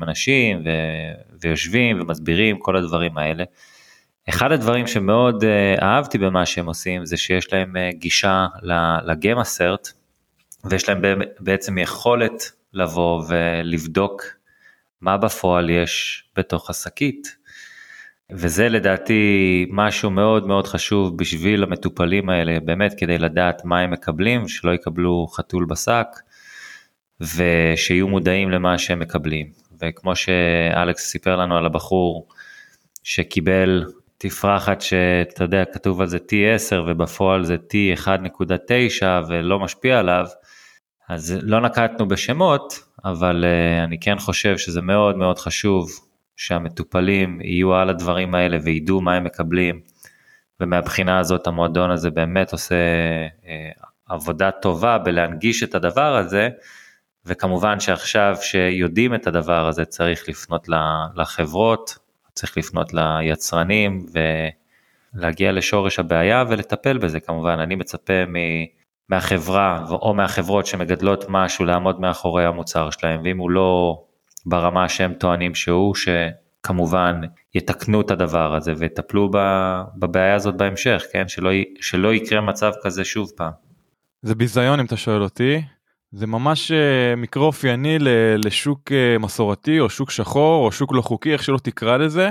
20-30 אנשים ו... ויושבים ומסבירים כל הדברים האלה. אחד הדברים שמאוד אה, אהבתי במה שהם עושים זה שיש להם גישה לגמה סרט ויש להם בעצם יכולת לבוא ולבדוק מה בפועל יש בתוך השקית. וזה לדעתי משהו מאוד מאוד חשוב בשביל המטופלים האלה, באמת כדי לדעת מה הם מקבלים, שלא יקבלו חתול בשק, ושיהיו מודעים למה שהם מקבלים. וכמו שאלכס סיפר לנו על הבחור שקיבל תפרחת שאתה יודע, כתוב על זה T10 ובפועל זה T1.9 ולא משפיע עליו, אז לא נקטנו בשמות, אבל uh, אני כן חושב שזה מאוד מאוד חשוב שהמטופלים יהיו על הדברים האלה וידעו מה הם מקבלים, ומהבחינה הזאת המועדון הזה באמת עושה uh, עבודה טובה בלהנגיש את הדבר הזה, וכמובן שעכשיו שיודעים את הדבר הזה צריך לפנות לחברות, צריך לפנות ליצרנים ולהגיע לשורש הבעיה ולטפל בזה כמובן, אני מצפה מ... מהחברה או מהחברות שמגדלות משהו לעמוד מאחורי המוצר שלהם, ואם הוא לא ברמה שהם טוענים שהוא, שכמובן יתקנו את הדבר הזה ויטפלו בבעיה הזאת בהמשך, כן? שלא, שלא יקרה מצב כזה שוב פעם.
זה ביזיון אם אתה שואל אותי, זה ממש אה, מקרה אופייני לשוק אה, מסורתי או שוק שחור או שוק לא חוקי, איך שלא תקרא לזה,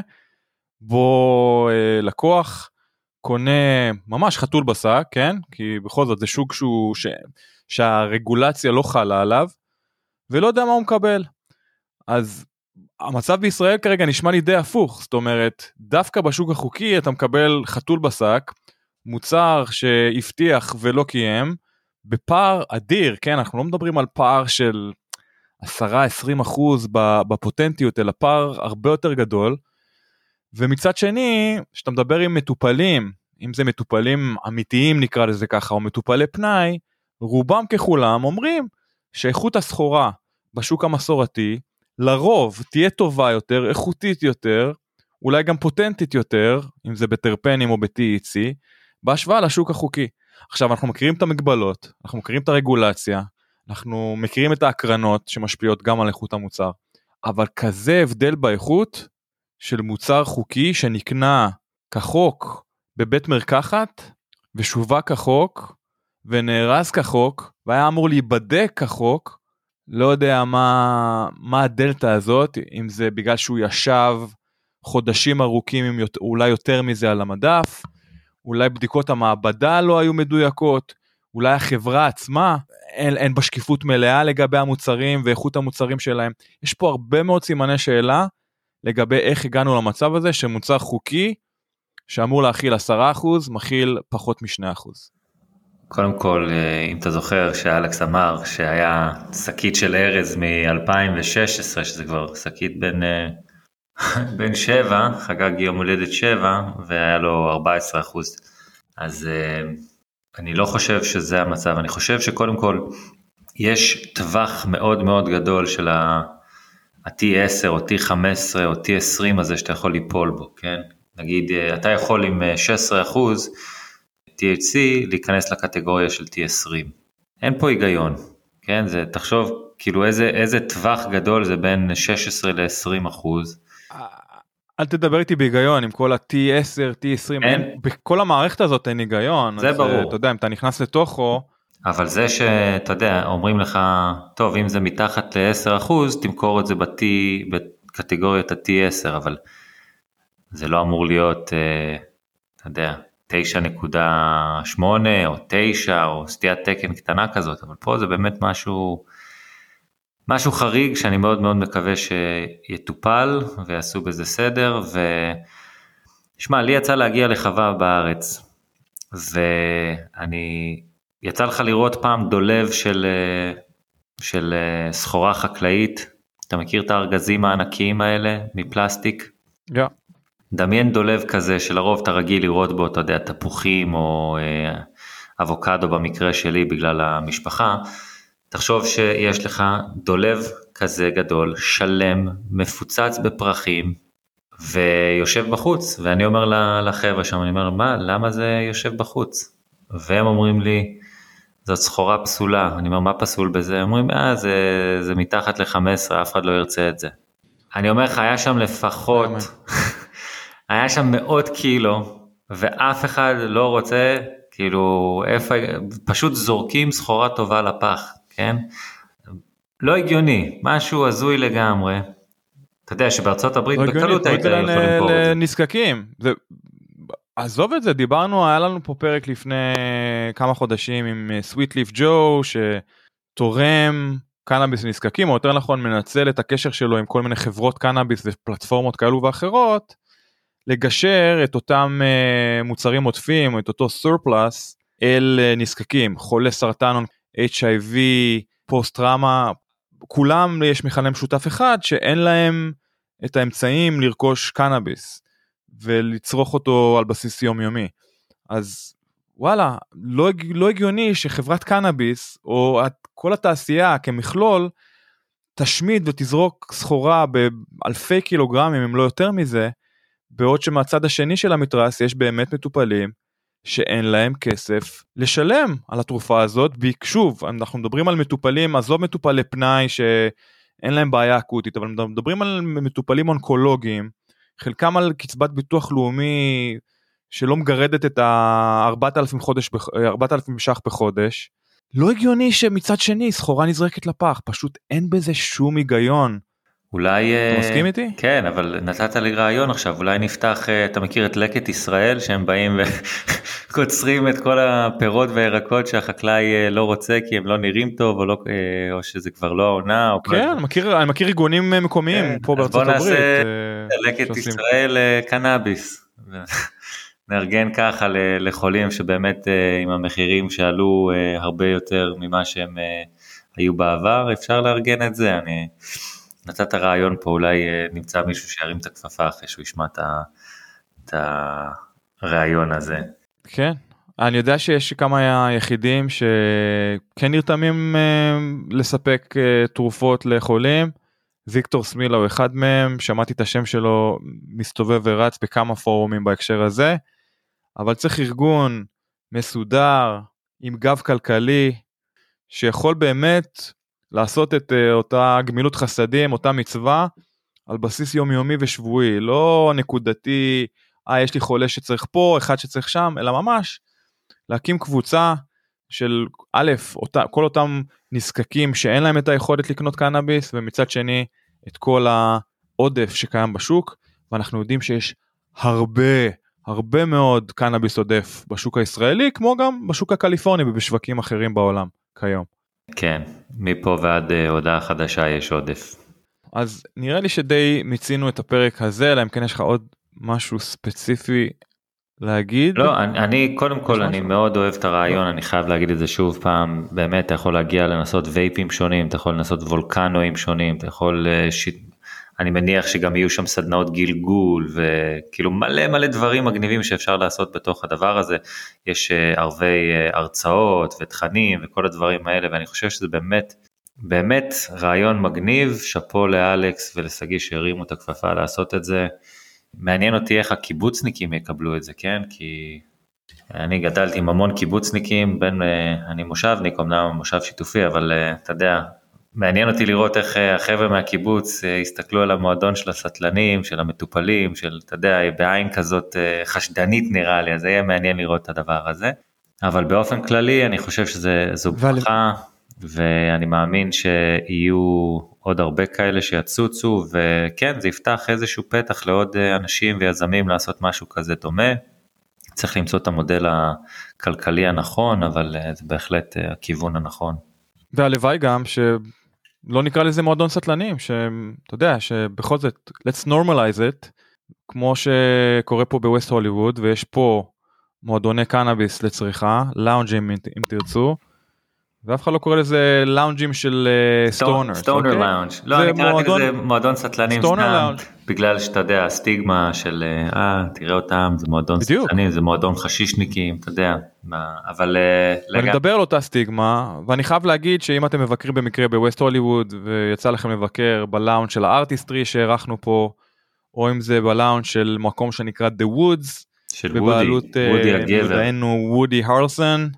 בו אה, לקוח קונה ממש חתול בשק, כן? כי בכל זאת זה שוק שהוא, ש... שהרגולציה לא חלה עליו, ולא יודע מה הוא מקבל. אז המצב בישראל כרגע נשמע לי די הפוך, זאת אומרת, דווקא בשוק החוקי אתה מקבל חתול בשק, מוצר שהבטיח ולא קיים, בפער אדיר, כן? אנחנו לא מדברים על פער של 10-20 אחוז בפוטנטיות, אלא פער הרבה יותר גדול. ומצד שני, כשאתה מדבר עם מטופלים, אם זה מטופלים אמיתיים נקרא לזה ככה, או מטופלי פנאי, רובם ככולם אומרים שאיכות הסחורה בשוק המסורתי לרוב תהיה טובה יותר, איכותית יותר, אולי גם פוטנטית יותר, אם זה בטרפנים או ב-TEC, בהשוואה לשוק החוקי. עכשיו אנחנו מכירים את המגבלות, אנחנו מכירים את הרגולציה, אנחנו מכירים את ההקרנות שמשפיעות גם על איכות המוצר, אבל כזה הבדל באיכות, של מוצר חוקי שנקנה כחוק בבית מרקחת ושווק כחוק ונארז כחוק והיה אמור להיבדק כחוק, לא יודע מה, מה הדלתא הזאת, אם זה בגלל שהוא ישב חודשים ארוכים, אולי יותר מזה על המדף, אולי בדיקות המעבדה לא היו מדויקות, אולי החברה עצמה אין, אין בה שקיפות מלאה לגבי המוצרים ואיכות המוצרים שלהם. יש פה הרבה מאוד סימני שאלה לגבי איך הגענו למצב הזה שמוצר חוקי שאמור להכיל 10% מכיל פחות מ-2%.
קודם כל, אה, אם אתה זוכר שאלכס אמר שהיה שקית של ארז מ-2016, שזה כבר שקית בין, אה, בין 7, חגג יום הולדת 7, והיה לו 14 אחוז. אז אה, אני לא חושב שזה המצב, אני חושב שקודם כל, יש טווח מאוד מאוד גדול של ה-T10 או T15 או T20 הזה שאתה יכול ליפול בו, כן? נגיד, אתה יכול עם 16 אחוז, THC להיכנס לקטגוריה של T20. אין פה היגיון, כן? זה, תחשוב, כאילו איזה, איזה טווח גדול זה בין 16 ל-20 אחוז.
אל תדבר איתי בהיגיון עם כל ה-T10, T20, אין, בכל המערכת הזאת אין היגיון.
זה
אז,
ברור.
אתה יודע, אם אתה נכנס לתוכו...
אבל זה שאתה יודע, אומרים לך, טוב, אם זה מתחת ל-10 אחוז, תמכור את זה ב-T, בקטגוריית ה-T10, אבל זה לא אמור להיות, אה, אתה יודע, 9.8 או 9 או סטיית תקן קטנה כזאת, אבל פה זה באמת משהו, משהו חריג שאני מאוד מאוד מקווה שיטופל ויעשו בזה סדר. ושמע, לי יצא להגיע לחווה בארץ, ואני, יצא לך לראות פעם דולב של, של סחורה חקלאית, אתה מכיר את הארגזים הענקיים האלה מפלסטיק?
Yeah.
דמיין דולב כזה שלרוב אתה רגיל לראות בו, אתה יודע, תפוחים או אה, אבוקדו במקרה שלי בגלל המשפחה. תחשוב שיש לך דולב כזה גדול, שלם, מפוצץ בפרחים, ויושב בחוץ, ואני אומר לחבר'ה שם, אני אומר, מה, למה זה יושב בחוץ? והם אומרים לי, זאת סחורה פסולה, אני אומר, מה פסול בזה? הם אומרים, אה, זה, זה מתחת ל-15, אף אחד לא ירצה את זה. אני אומר לך, היה שם לפחות... היה שם מאות קילו, ואף אחד לא רוצה, כאילו, איפה, פשוט זורקים סחורה טובה לפח, כן? לא הגיוני, משהו הזוי לגמרי. אתה יודע שבארצות הברית
לא
בקלות היית יכול למכור את זה.
לנזקקים. זה... עזוב את זה, דיברנו, היה לנו פה פרק לפני כמה חודשים עם סוויט ליף ג'ו שתורם קנאביס לנזקקים, או יותר נכון מנצל את הקשר שלו עם כל מיני חברות קנאביס ופלטפורמות כאלו ואחרות לגשר את אותם uh, מוצרים עודפים או את אותו surplus אל uh, נזקקים חולי סרטן HIV פוסט טראומה כולם יש מכנה משותף אחד שאין להם את האמצעים לרכוש קנאביס ולצרוך אותו על בסיס יומיומי. אז וואלה לא, לא הגיוני שחברת קנאביס או כל התעשייה כמכלול תשמיד ותזרוק סחורה באלפי קילוגרמים אם לא יותר מזה בעוד שמהצד השני של המתרס יש באמת מטופלים שאין להם כסף לשלם על התרופה הזאת, שוב, אנחנו מדברים על מטופלים, עזוב מטופלי פנאי שאין להם בעיה אקוטית, אבל מדברים על מטופלים אונקולוגיים, חלקם על קצבת ביטוח לאומי שלא מגרדת את ה-4,000 חודש, 4,000 ש"ח בחודש. לא הגיוני שמצד שני סחורה נזרקת לפח, פשוט אין בזה שום היגיון.
אולי...
אתה מסכים איתי?
כן, אבל נתת לי רעיון עכשיו, אולי נפתח, אה, אתה מכיר את לקט ישראל, שהם באים וקוצרים את כל הפירות והירקות שהחקלאי אה, לא רוצה כי הם לא נראים טוב, או, לא, אה, או שזה כבר לא העונה. או
כן, אני מכיר, אני מכיר ארגונים מקומיים כן, פה בארצות הברית.
בוא נעשה לקט ישראל קנאביס. נארגן ככה לחולים שבאמת עם המחירים שעלו הרבה יותר ממה שהם היו בעבר, אפשר לארגן את זה. אני... נתת רעיון פה, אולי אה, נמצא מישהו שירים את הכפפה אחרי שהוא ישמע את הרעיון הזה.
כן, אני יודע שיש כמה יחידים שכן נרתמים אה, לספק אה, תרופות לחולים. ויקטור סמילה הוא אחד מהם, שמעתי את השם שלו מסתובב ורץ בכמה פורומים בהקשר הזה, אבל צריך ארגון מסודר, עם גב כלכלי, שיכול באמת לעשות את uh, אותה גמילות חסדים, אותה מצווה, על בסיס יומיומי ושבועי, לא נקודתי, אה, יש לי חולה שצריך פה, אחד שצריך שם, אלא ממש להקים קבוצה של א', אותה, כל אותם נזקקים שאין להם את היכולת לקנות קנאביס, ומצד שני, את כל העודף שקיים בשוק, ואנחנו יודעים שיש הרבה, הרבה מאוד קנאביס עודף בשוק הישראלי כמו גם בשוק הקליפורני ובשווקים אחרים בעולם כיום.
כן, מפה ועד uh, הודעה חדשה יש עודף.
אז נראה לי שדי מיצינו את הפרק הזה, אלא אם כן יש לך עוד משהו ספציפי להגיד?
לא, אני, אני קודם כל אני משהו? מאוד אוהב את הרעיון, אני חייב להגיד את זה שוב פעם, באמת אתה יכול להגיע לנסות וייפים שונים, אתה יכול לנסות וולקנואים שונים, אתה יכול, אה, ש... אני מניח שגם יהיו שם סדנאות גלגול וכאילו מלא מלא דברים מגניבים שאפשר לעשות בתוך הדבר הזה, יש אה, ערבי אה, הרצאות ותכנים וכל הדברים האלה ואני חושב שזה באמת באמת רעיון מגניב, שאפו לאלכס ולשגיא שהרימו את הכפפה לעשות את זה. מעניין אותי איך הקיבוצניקים יקבלו את זה, כן? כי אני גדלתי עם המון קיבוצניקים, בין, אה, אני מושבניק, אמנם מושב שיתופי, אבל אתה יודע, מעניין אותי לראות איך אה, החבר'ה מהקיבוץ יסתכלו על המועדון של הסטלנים, של המטופלים, של, אתה יודע, בעין כזאת חשדנית נראה לי, אז זה יהיה מעניין לראות את הדבר הזה. אבל באופן כללי אני חושב שזו ברכה, ואני מאמין שיהיו עוד הרבה כאלה שיצוצו, וכן, זה יפתח איזשהו פתח לעוד אה, אנשים ויזמים לעשות משהו כזה דומה. צריך למצוא את המודל הכלכלי הנכון, אבל אה, זה בהחלט אה, הכיוון הנכון.
והלוואי גם שלא נקרא לזה מועדון סטלנים, שאתה יודע, שבכל זאת, let's normalize it, כמו שקורה פה בווסט הוליווד, ויש פה מועדוני קנאביס לצריכה, לאונג'ים אם תרצו. ואף אחד לא קורא לזה לאונג'ים של סטונר.
סטונר לאונג'. לא, אני קראתי לזה מועדון סטלנים סתם, בגלל שאתה יודע, הסטיגמה של אה, תראה אותם, זה מועדון סטלנים, זה מועדון חשישניקים, אתה יודע, אבל...
אה, אני מדבר על אותה סטיגמה, ואני חייב להגיד שאם אתם מבקרים במקרה בווסט הוליווד, ויצא לכם לבקר בלאונג' של הארטיסטרי שהערכנו פה, או אם זה בלאונג' של מקום שנקרא The Woods,
של וודי, וודי הגבר.
וודי הרלסון.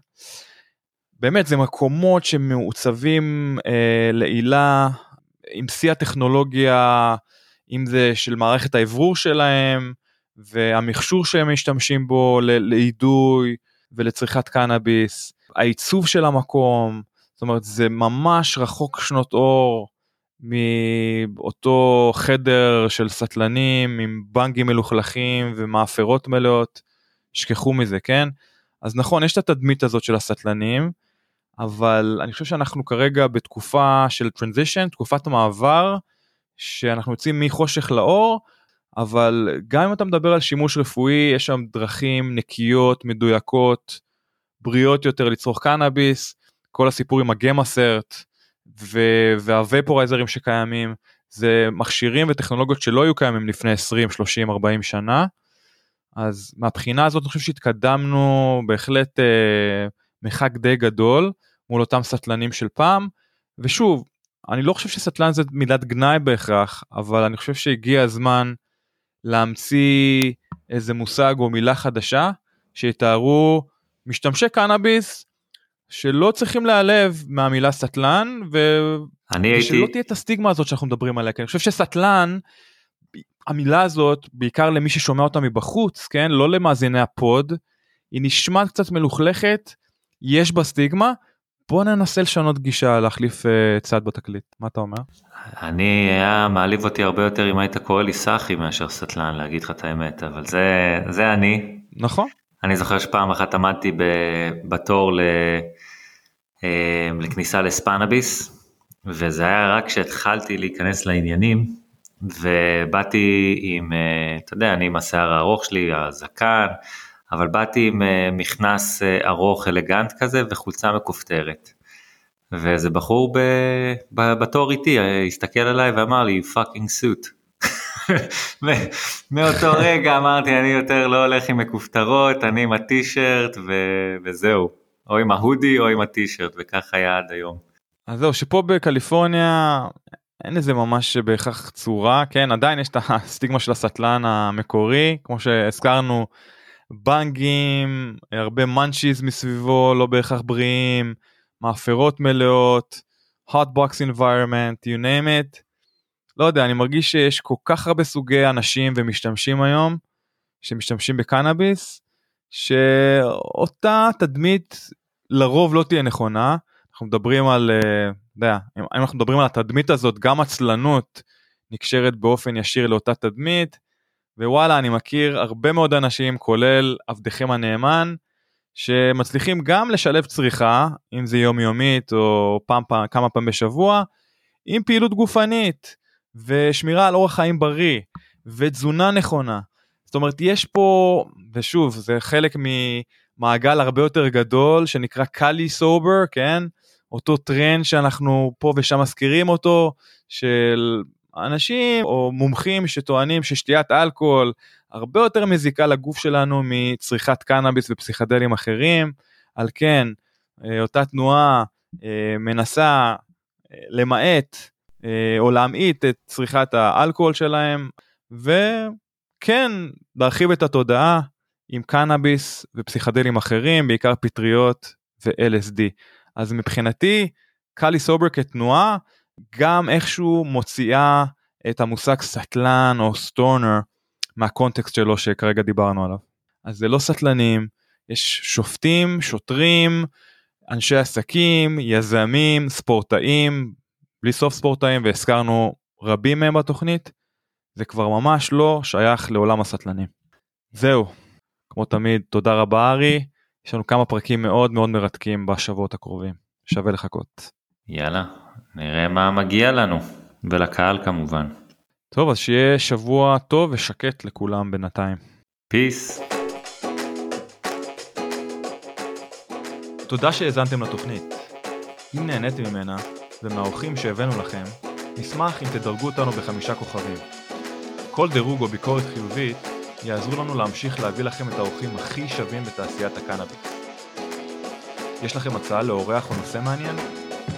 באמת זה מקומות שמעוצבים אה, לעילה עם שיא הטכנולוגיה, אם זה של מערכת האוורור שלהם והמכשור שהם משתמשים בו לאידוי ולצריכת קנאביס, העיצוב של המקום, זאת אומרת זה ממש רחוק שנות אור מאותו חדר של סטלנים עם בנגים מלוכלכים ומאפרות מלאות, שכחו מזה, כן? אז נכון, יש את התדמית הזאת של הסטלנים, אבל אני חושב שאנחנו כרגע בתקופה של transition, תקופת מעבר, שאנחנו יוצאים מחושך לאור, אבל גם אם אתה מדבר על שימוש רפואי, יש שם דרכים נקיות, מדויקות, בריאות יותר לצרוך קנאביס, כל הסיפור עם הגמאסרט והוויפורייזרים שקיימים, זה מכשירים וטכנולוגיות שלא היו קיימים לפני 20, 30, 40 שנה. אז מהבחינה הזאת אני חושב שהתקדמנו בהחלט אה, מרחק די גדול מול אותם סטלנים של פעם. ושוב אני לא חושב שסטלן זה מילת גנאי בהכרח אבל אני חושב שהגיע הזמן להמציא איזה מושג או מילה חדשה שיתארו משתמשי קנאביס שלא צריכים להיעלב מהמילה סטלן ו...
אני
ושלא
הייתי...
תהיה את הסטיגמה הזאת שאנחנו מדברים עליה כי אני חושב שסטלן המילה הזאת בעיקר למי ששומע אותה מבחוץ כן לא למאזיני הפוד היא נשמעת קצת מלוכלכת יש בה סטיגמה בוא ננסה לשנות גישה להחליף uh, צד בתקליט. מה אתה אומר?
אני היה מעליב אותי הרבה יותר אם היית קורא לי סאחי מאשר סטלן להגיד לך את האמת אבל זה זה אני.
נכון.
אני זוכר שפעם אחת עמדתי בתור ל, אה, לכניסה לספנאביס וזה היה רק כשהתחלתי להיכנס לעניינים ובאתי עם אה, אתה יודע אני עם השיער הארוך שלי הזקן אבל באתי עם אה, מכנס אה, ארוך אלגנט כזה וחולצה מכופתרת. ואיזה בחור ב, ב, בתור איתי אה, הסתכל עליי ואמר לי fucking suit. מאותו רגע אמרתי אני יותר לא הולך עם מכופתרות אני עם הטישרט ו... וזהו או עם ה hoodie או עם הטישרט וכך היה עד היום.
אז זהו שפה בקליפורניה אין לזה ממש בהכרח צורה כן עדיין יש את הסטיגמה של הסטלן המקורי כמו שהזכרנו בנגים, הרבה מאנצ'יז מסביבו, לא בהכרח בריאים, מאפרות מלאות, hot box environment, you name it. לא יודע, אני מרגיש שיש כל כך הרבה סוגי אנשים ומשתמשים היום, שמשתמשים בקנאביס, שאותה תדמית לרוב לא תהיה נכונה. אנחנו מדברים על, אה, אתה יודע, אם אנחנו מדברים על התדמית הזאת, גם עצלנות נקשרת באופן ישיר לאותה תדמית, ווואלה, אני מכיר הרבה מאוד אנשים, כולל עבדכם הנאמן, שמצליחים גם לשלב צריכה, אם זה יומיומית או פעם, פעם, כמה פעמים בשבוע, עם פעילות גופנית ושמירה על אורח חיים בריא ותזונה נכונה. זאת אומרת, יש פה, ושוב, זה חלק ממעגל הרבה יותר גדול שנקרא Cali sober, כן? אותו טרנד שאנחנו פה ושם מזכירים אותו, של אנשים או מומחים שטוענים ששתיית אלכוהול הרבה יותר מזיקה לגוף שלנו מצריכת קנאביס ופסיכדלים אחרים, על כן אה, אותה תנועה אה, מנסה אה, למעט או להמעיט את צריכת האלכוהול שלהם, וכן להרחיב את התודעה עם קנאביס ופסיכדלים אחרים, בעיקר פטריות ו-LSD. אז מבחינתי, קאלי סובר כתנועה, גם איכשהו מוציאה את המושג סטלן או סטורנר מהקונטקסט שלו שכרגע דיברנו עליו. אז זה לא סטלנים, יש שופטים, שוטרים, אנשי עסקים, יזמים, ספורטאים, בלי סוף ספורטאים והזכרנו רבים מהם בתוכנית, זה כבר ממש לא שייך לעולם הסטלנים. זהו, כמו תמיד, תודה רבה ארי, יש לנו כמה פרקים מאוד מאוד מרתקים בשבועות הקרובים, שווה לחכות.
יאללה, נראה מה מגיע לנו, ולקהל כמובן.
טוב, אז שיהיה שבוע טוב ושקט לכולם בינתיים.
פיס.
תודה שהאזנתם לתוכנית. אם נהניתם ממנה, ומהאורחים שהבאנו לכם, נשמח אם תדרגו אותנו בחמישה כוכבים. כל דירוג או ביקורת חיובית יעזרו לנו להמשיך להביא לכם את האורחים הכי שווים בתעשיית הקנאביס. יש לכם הצעה לאורח או נושא מעניין?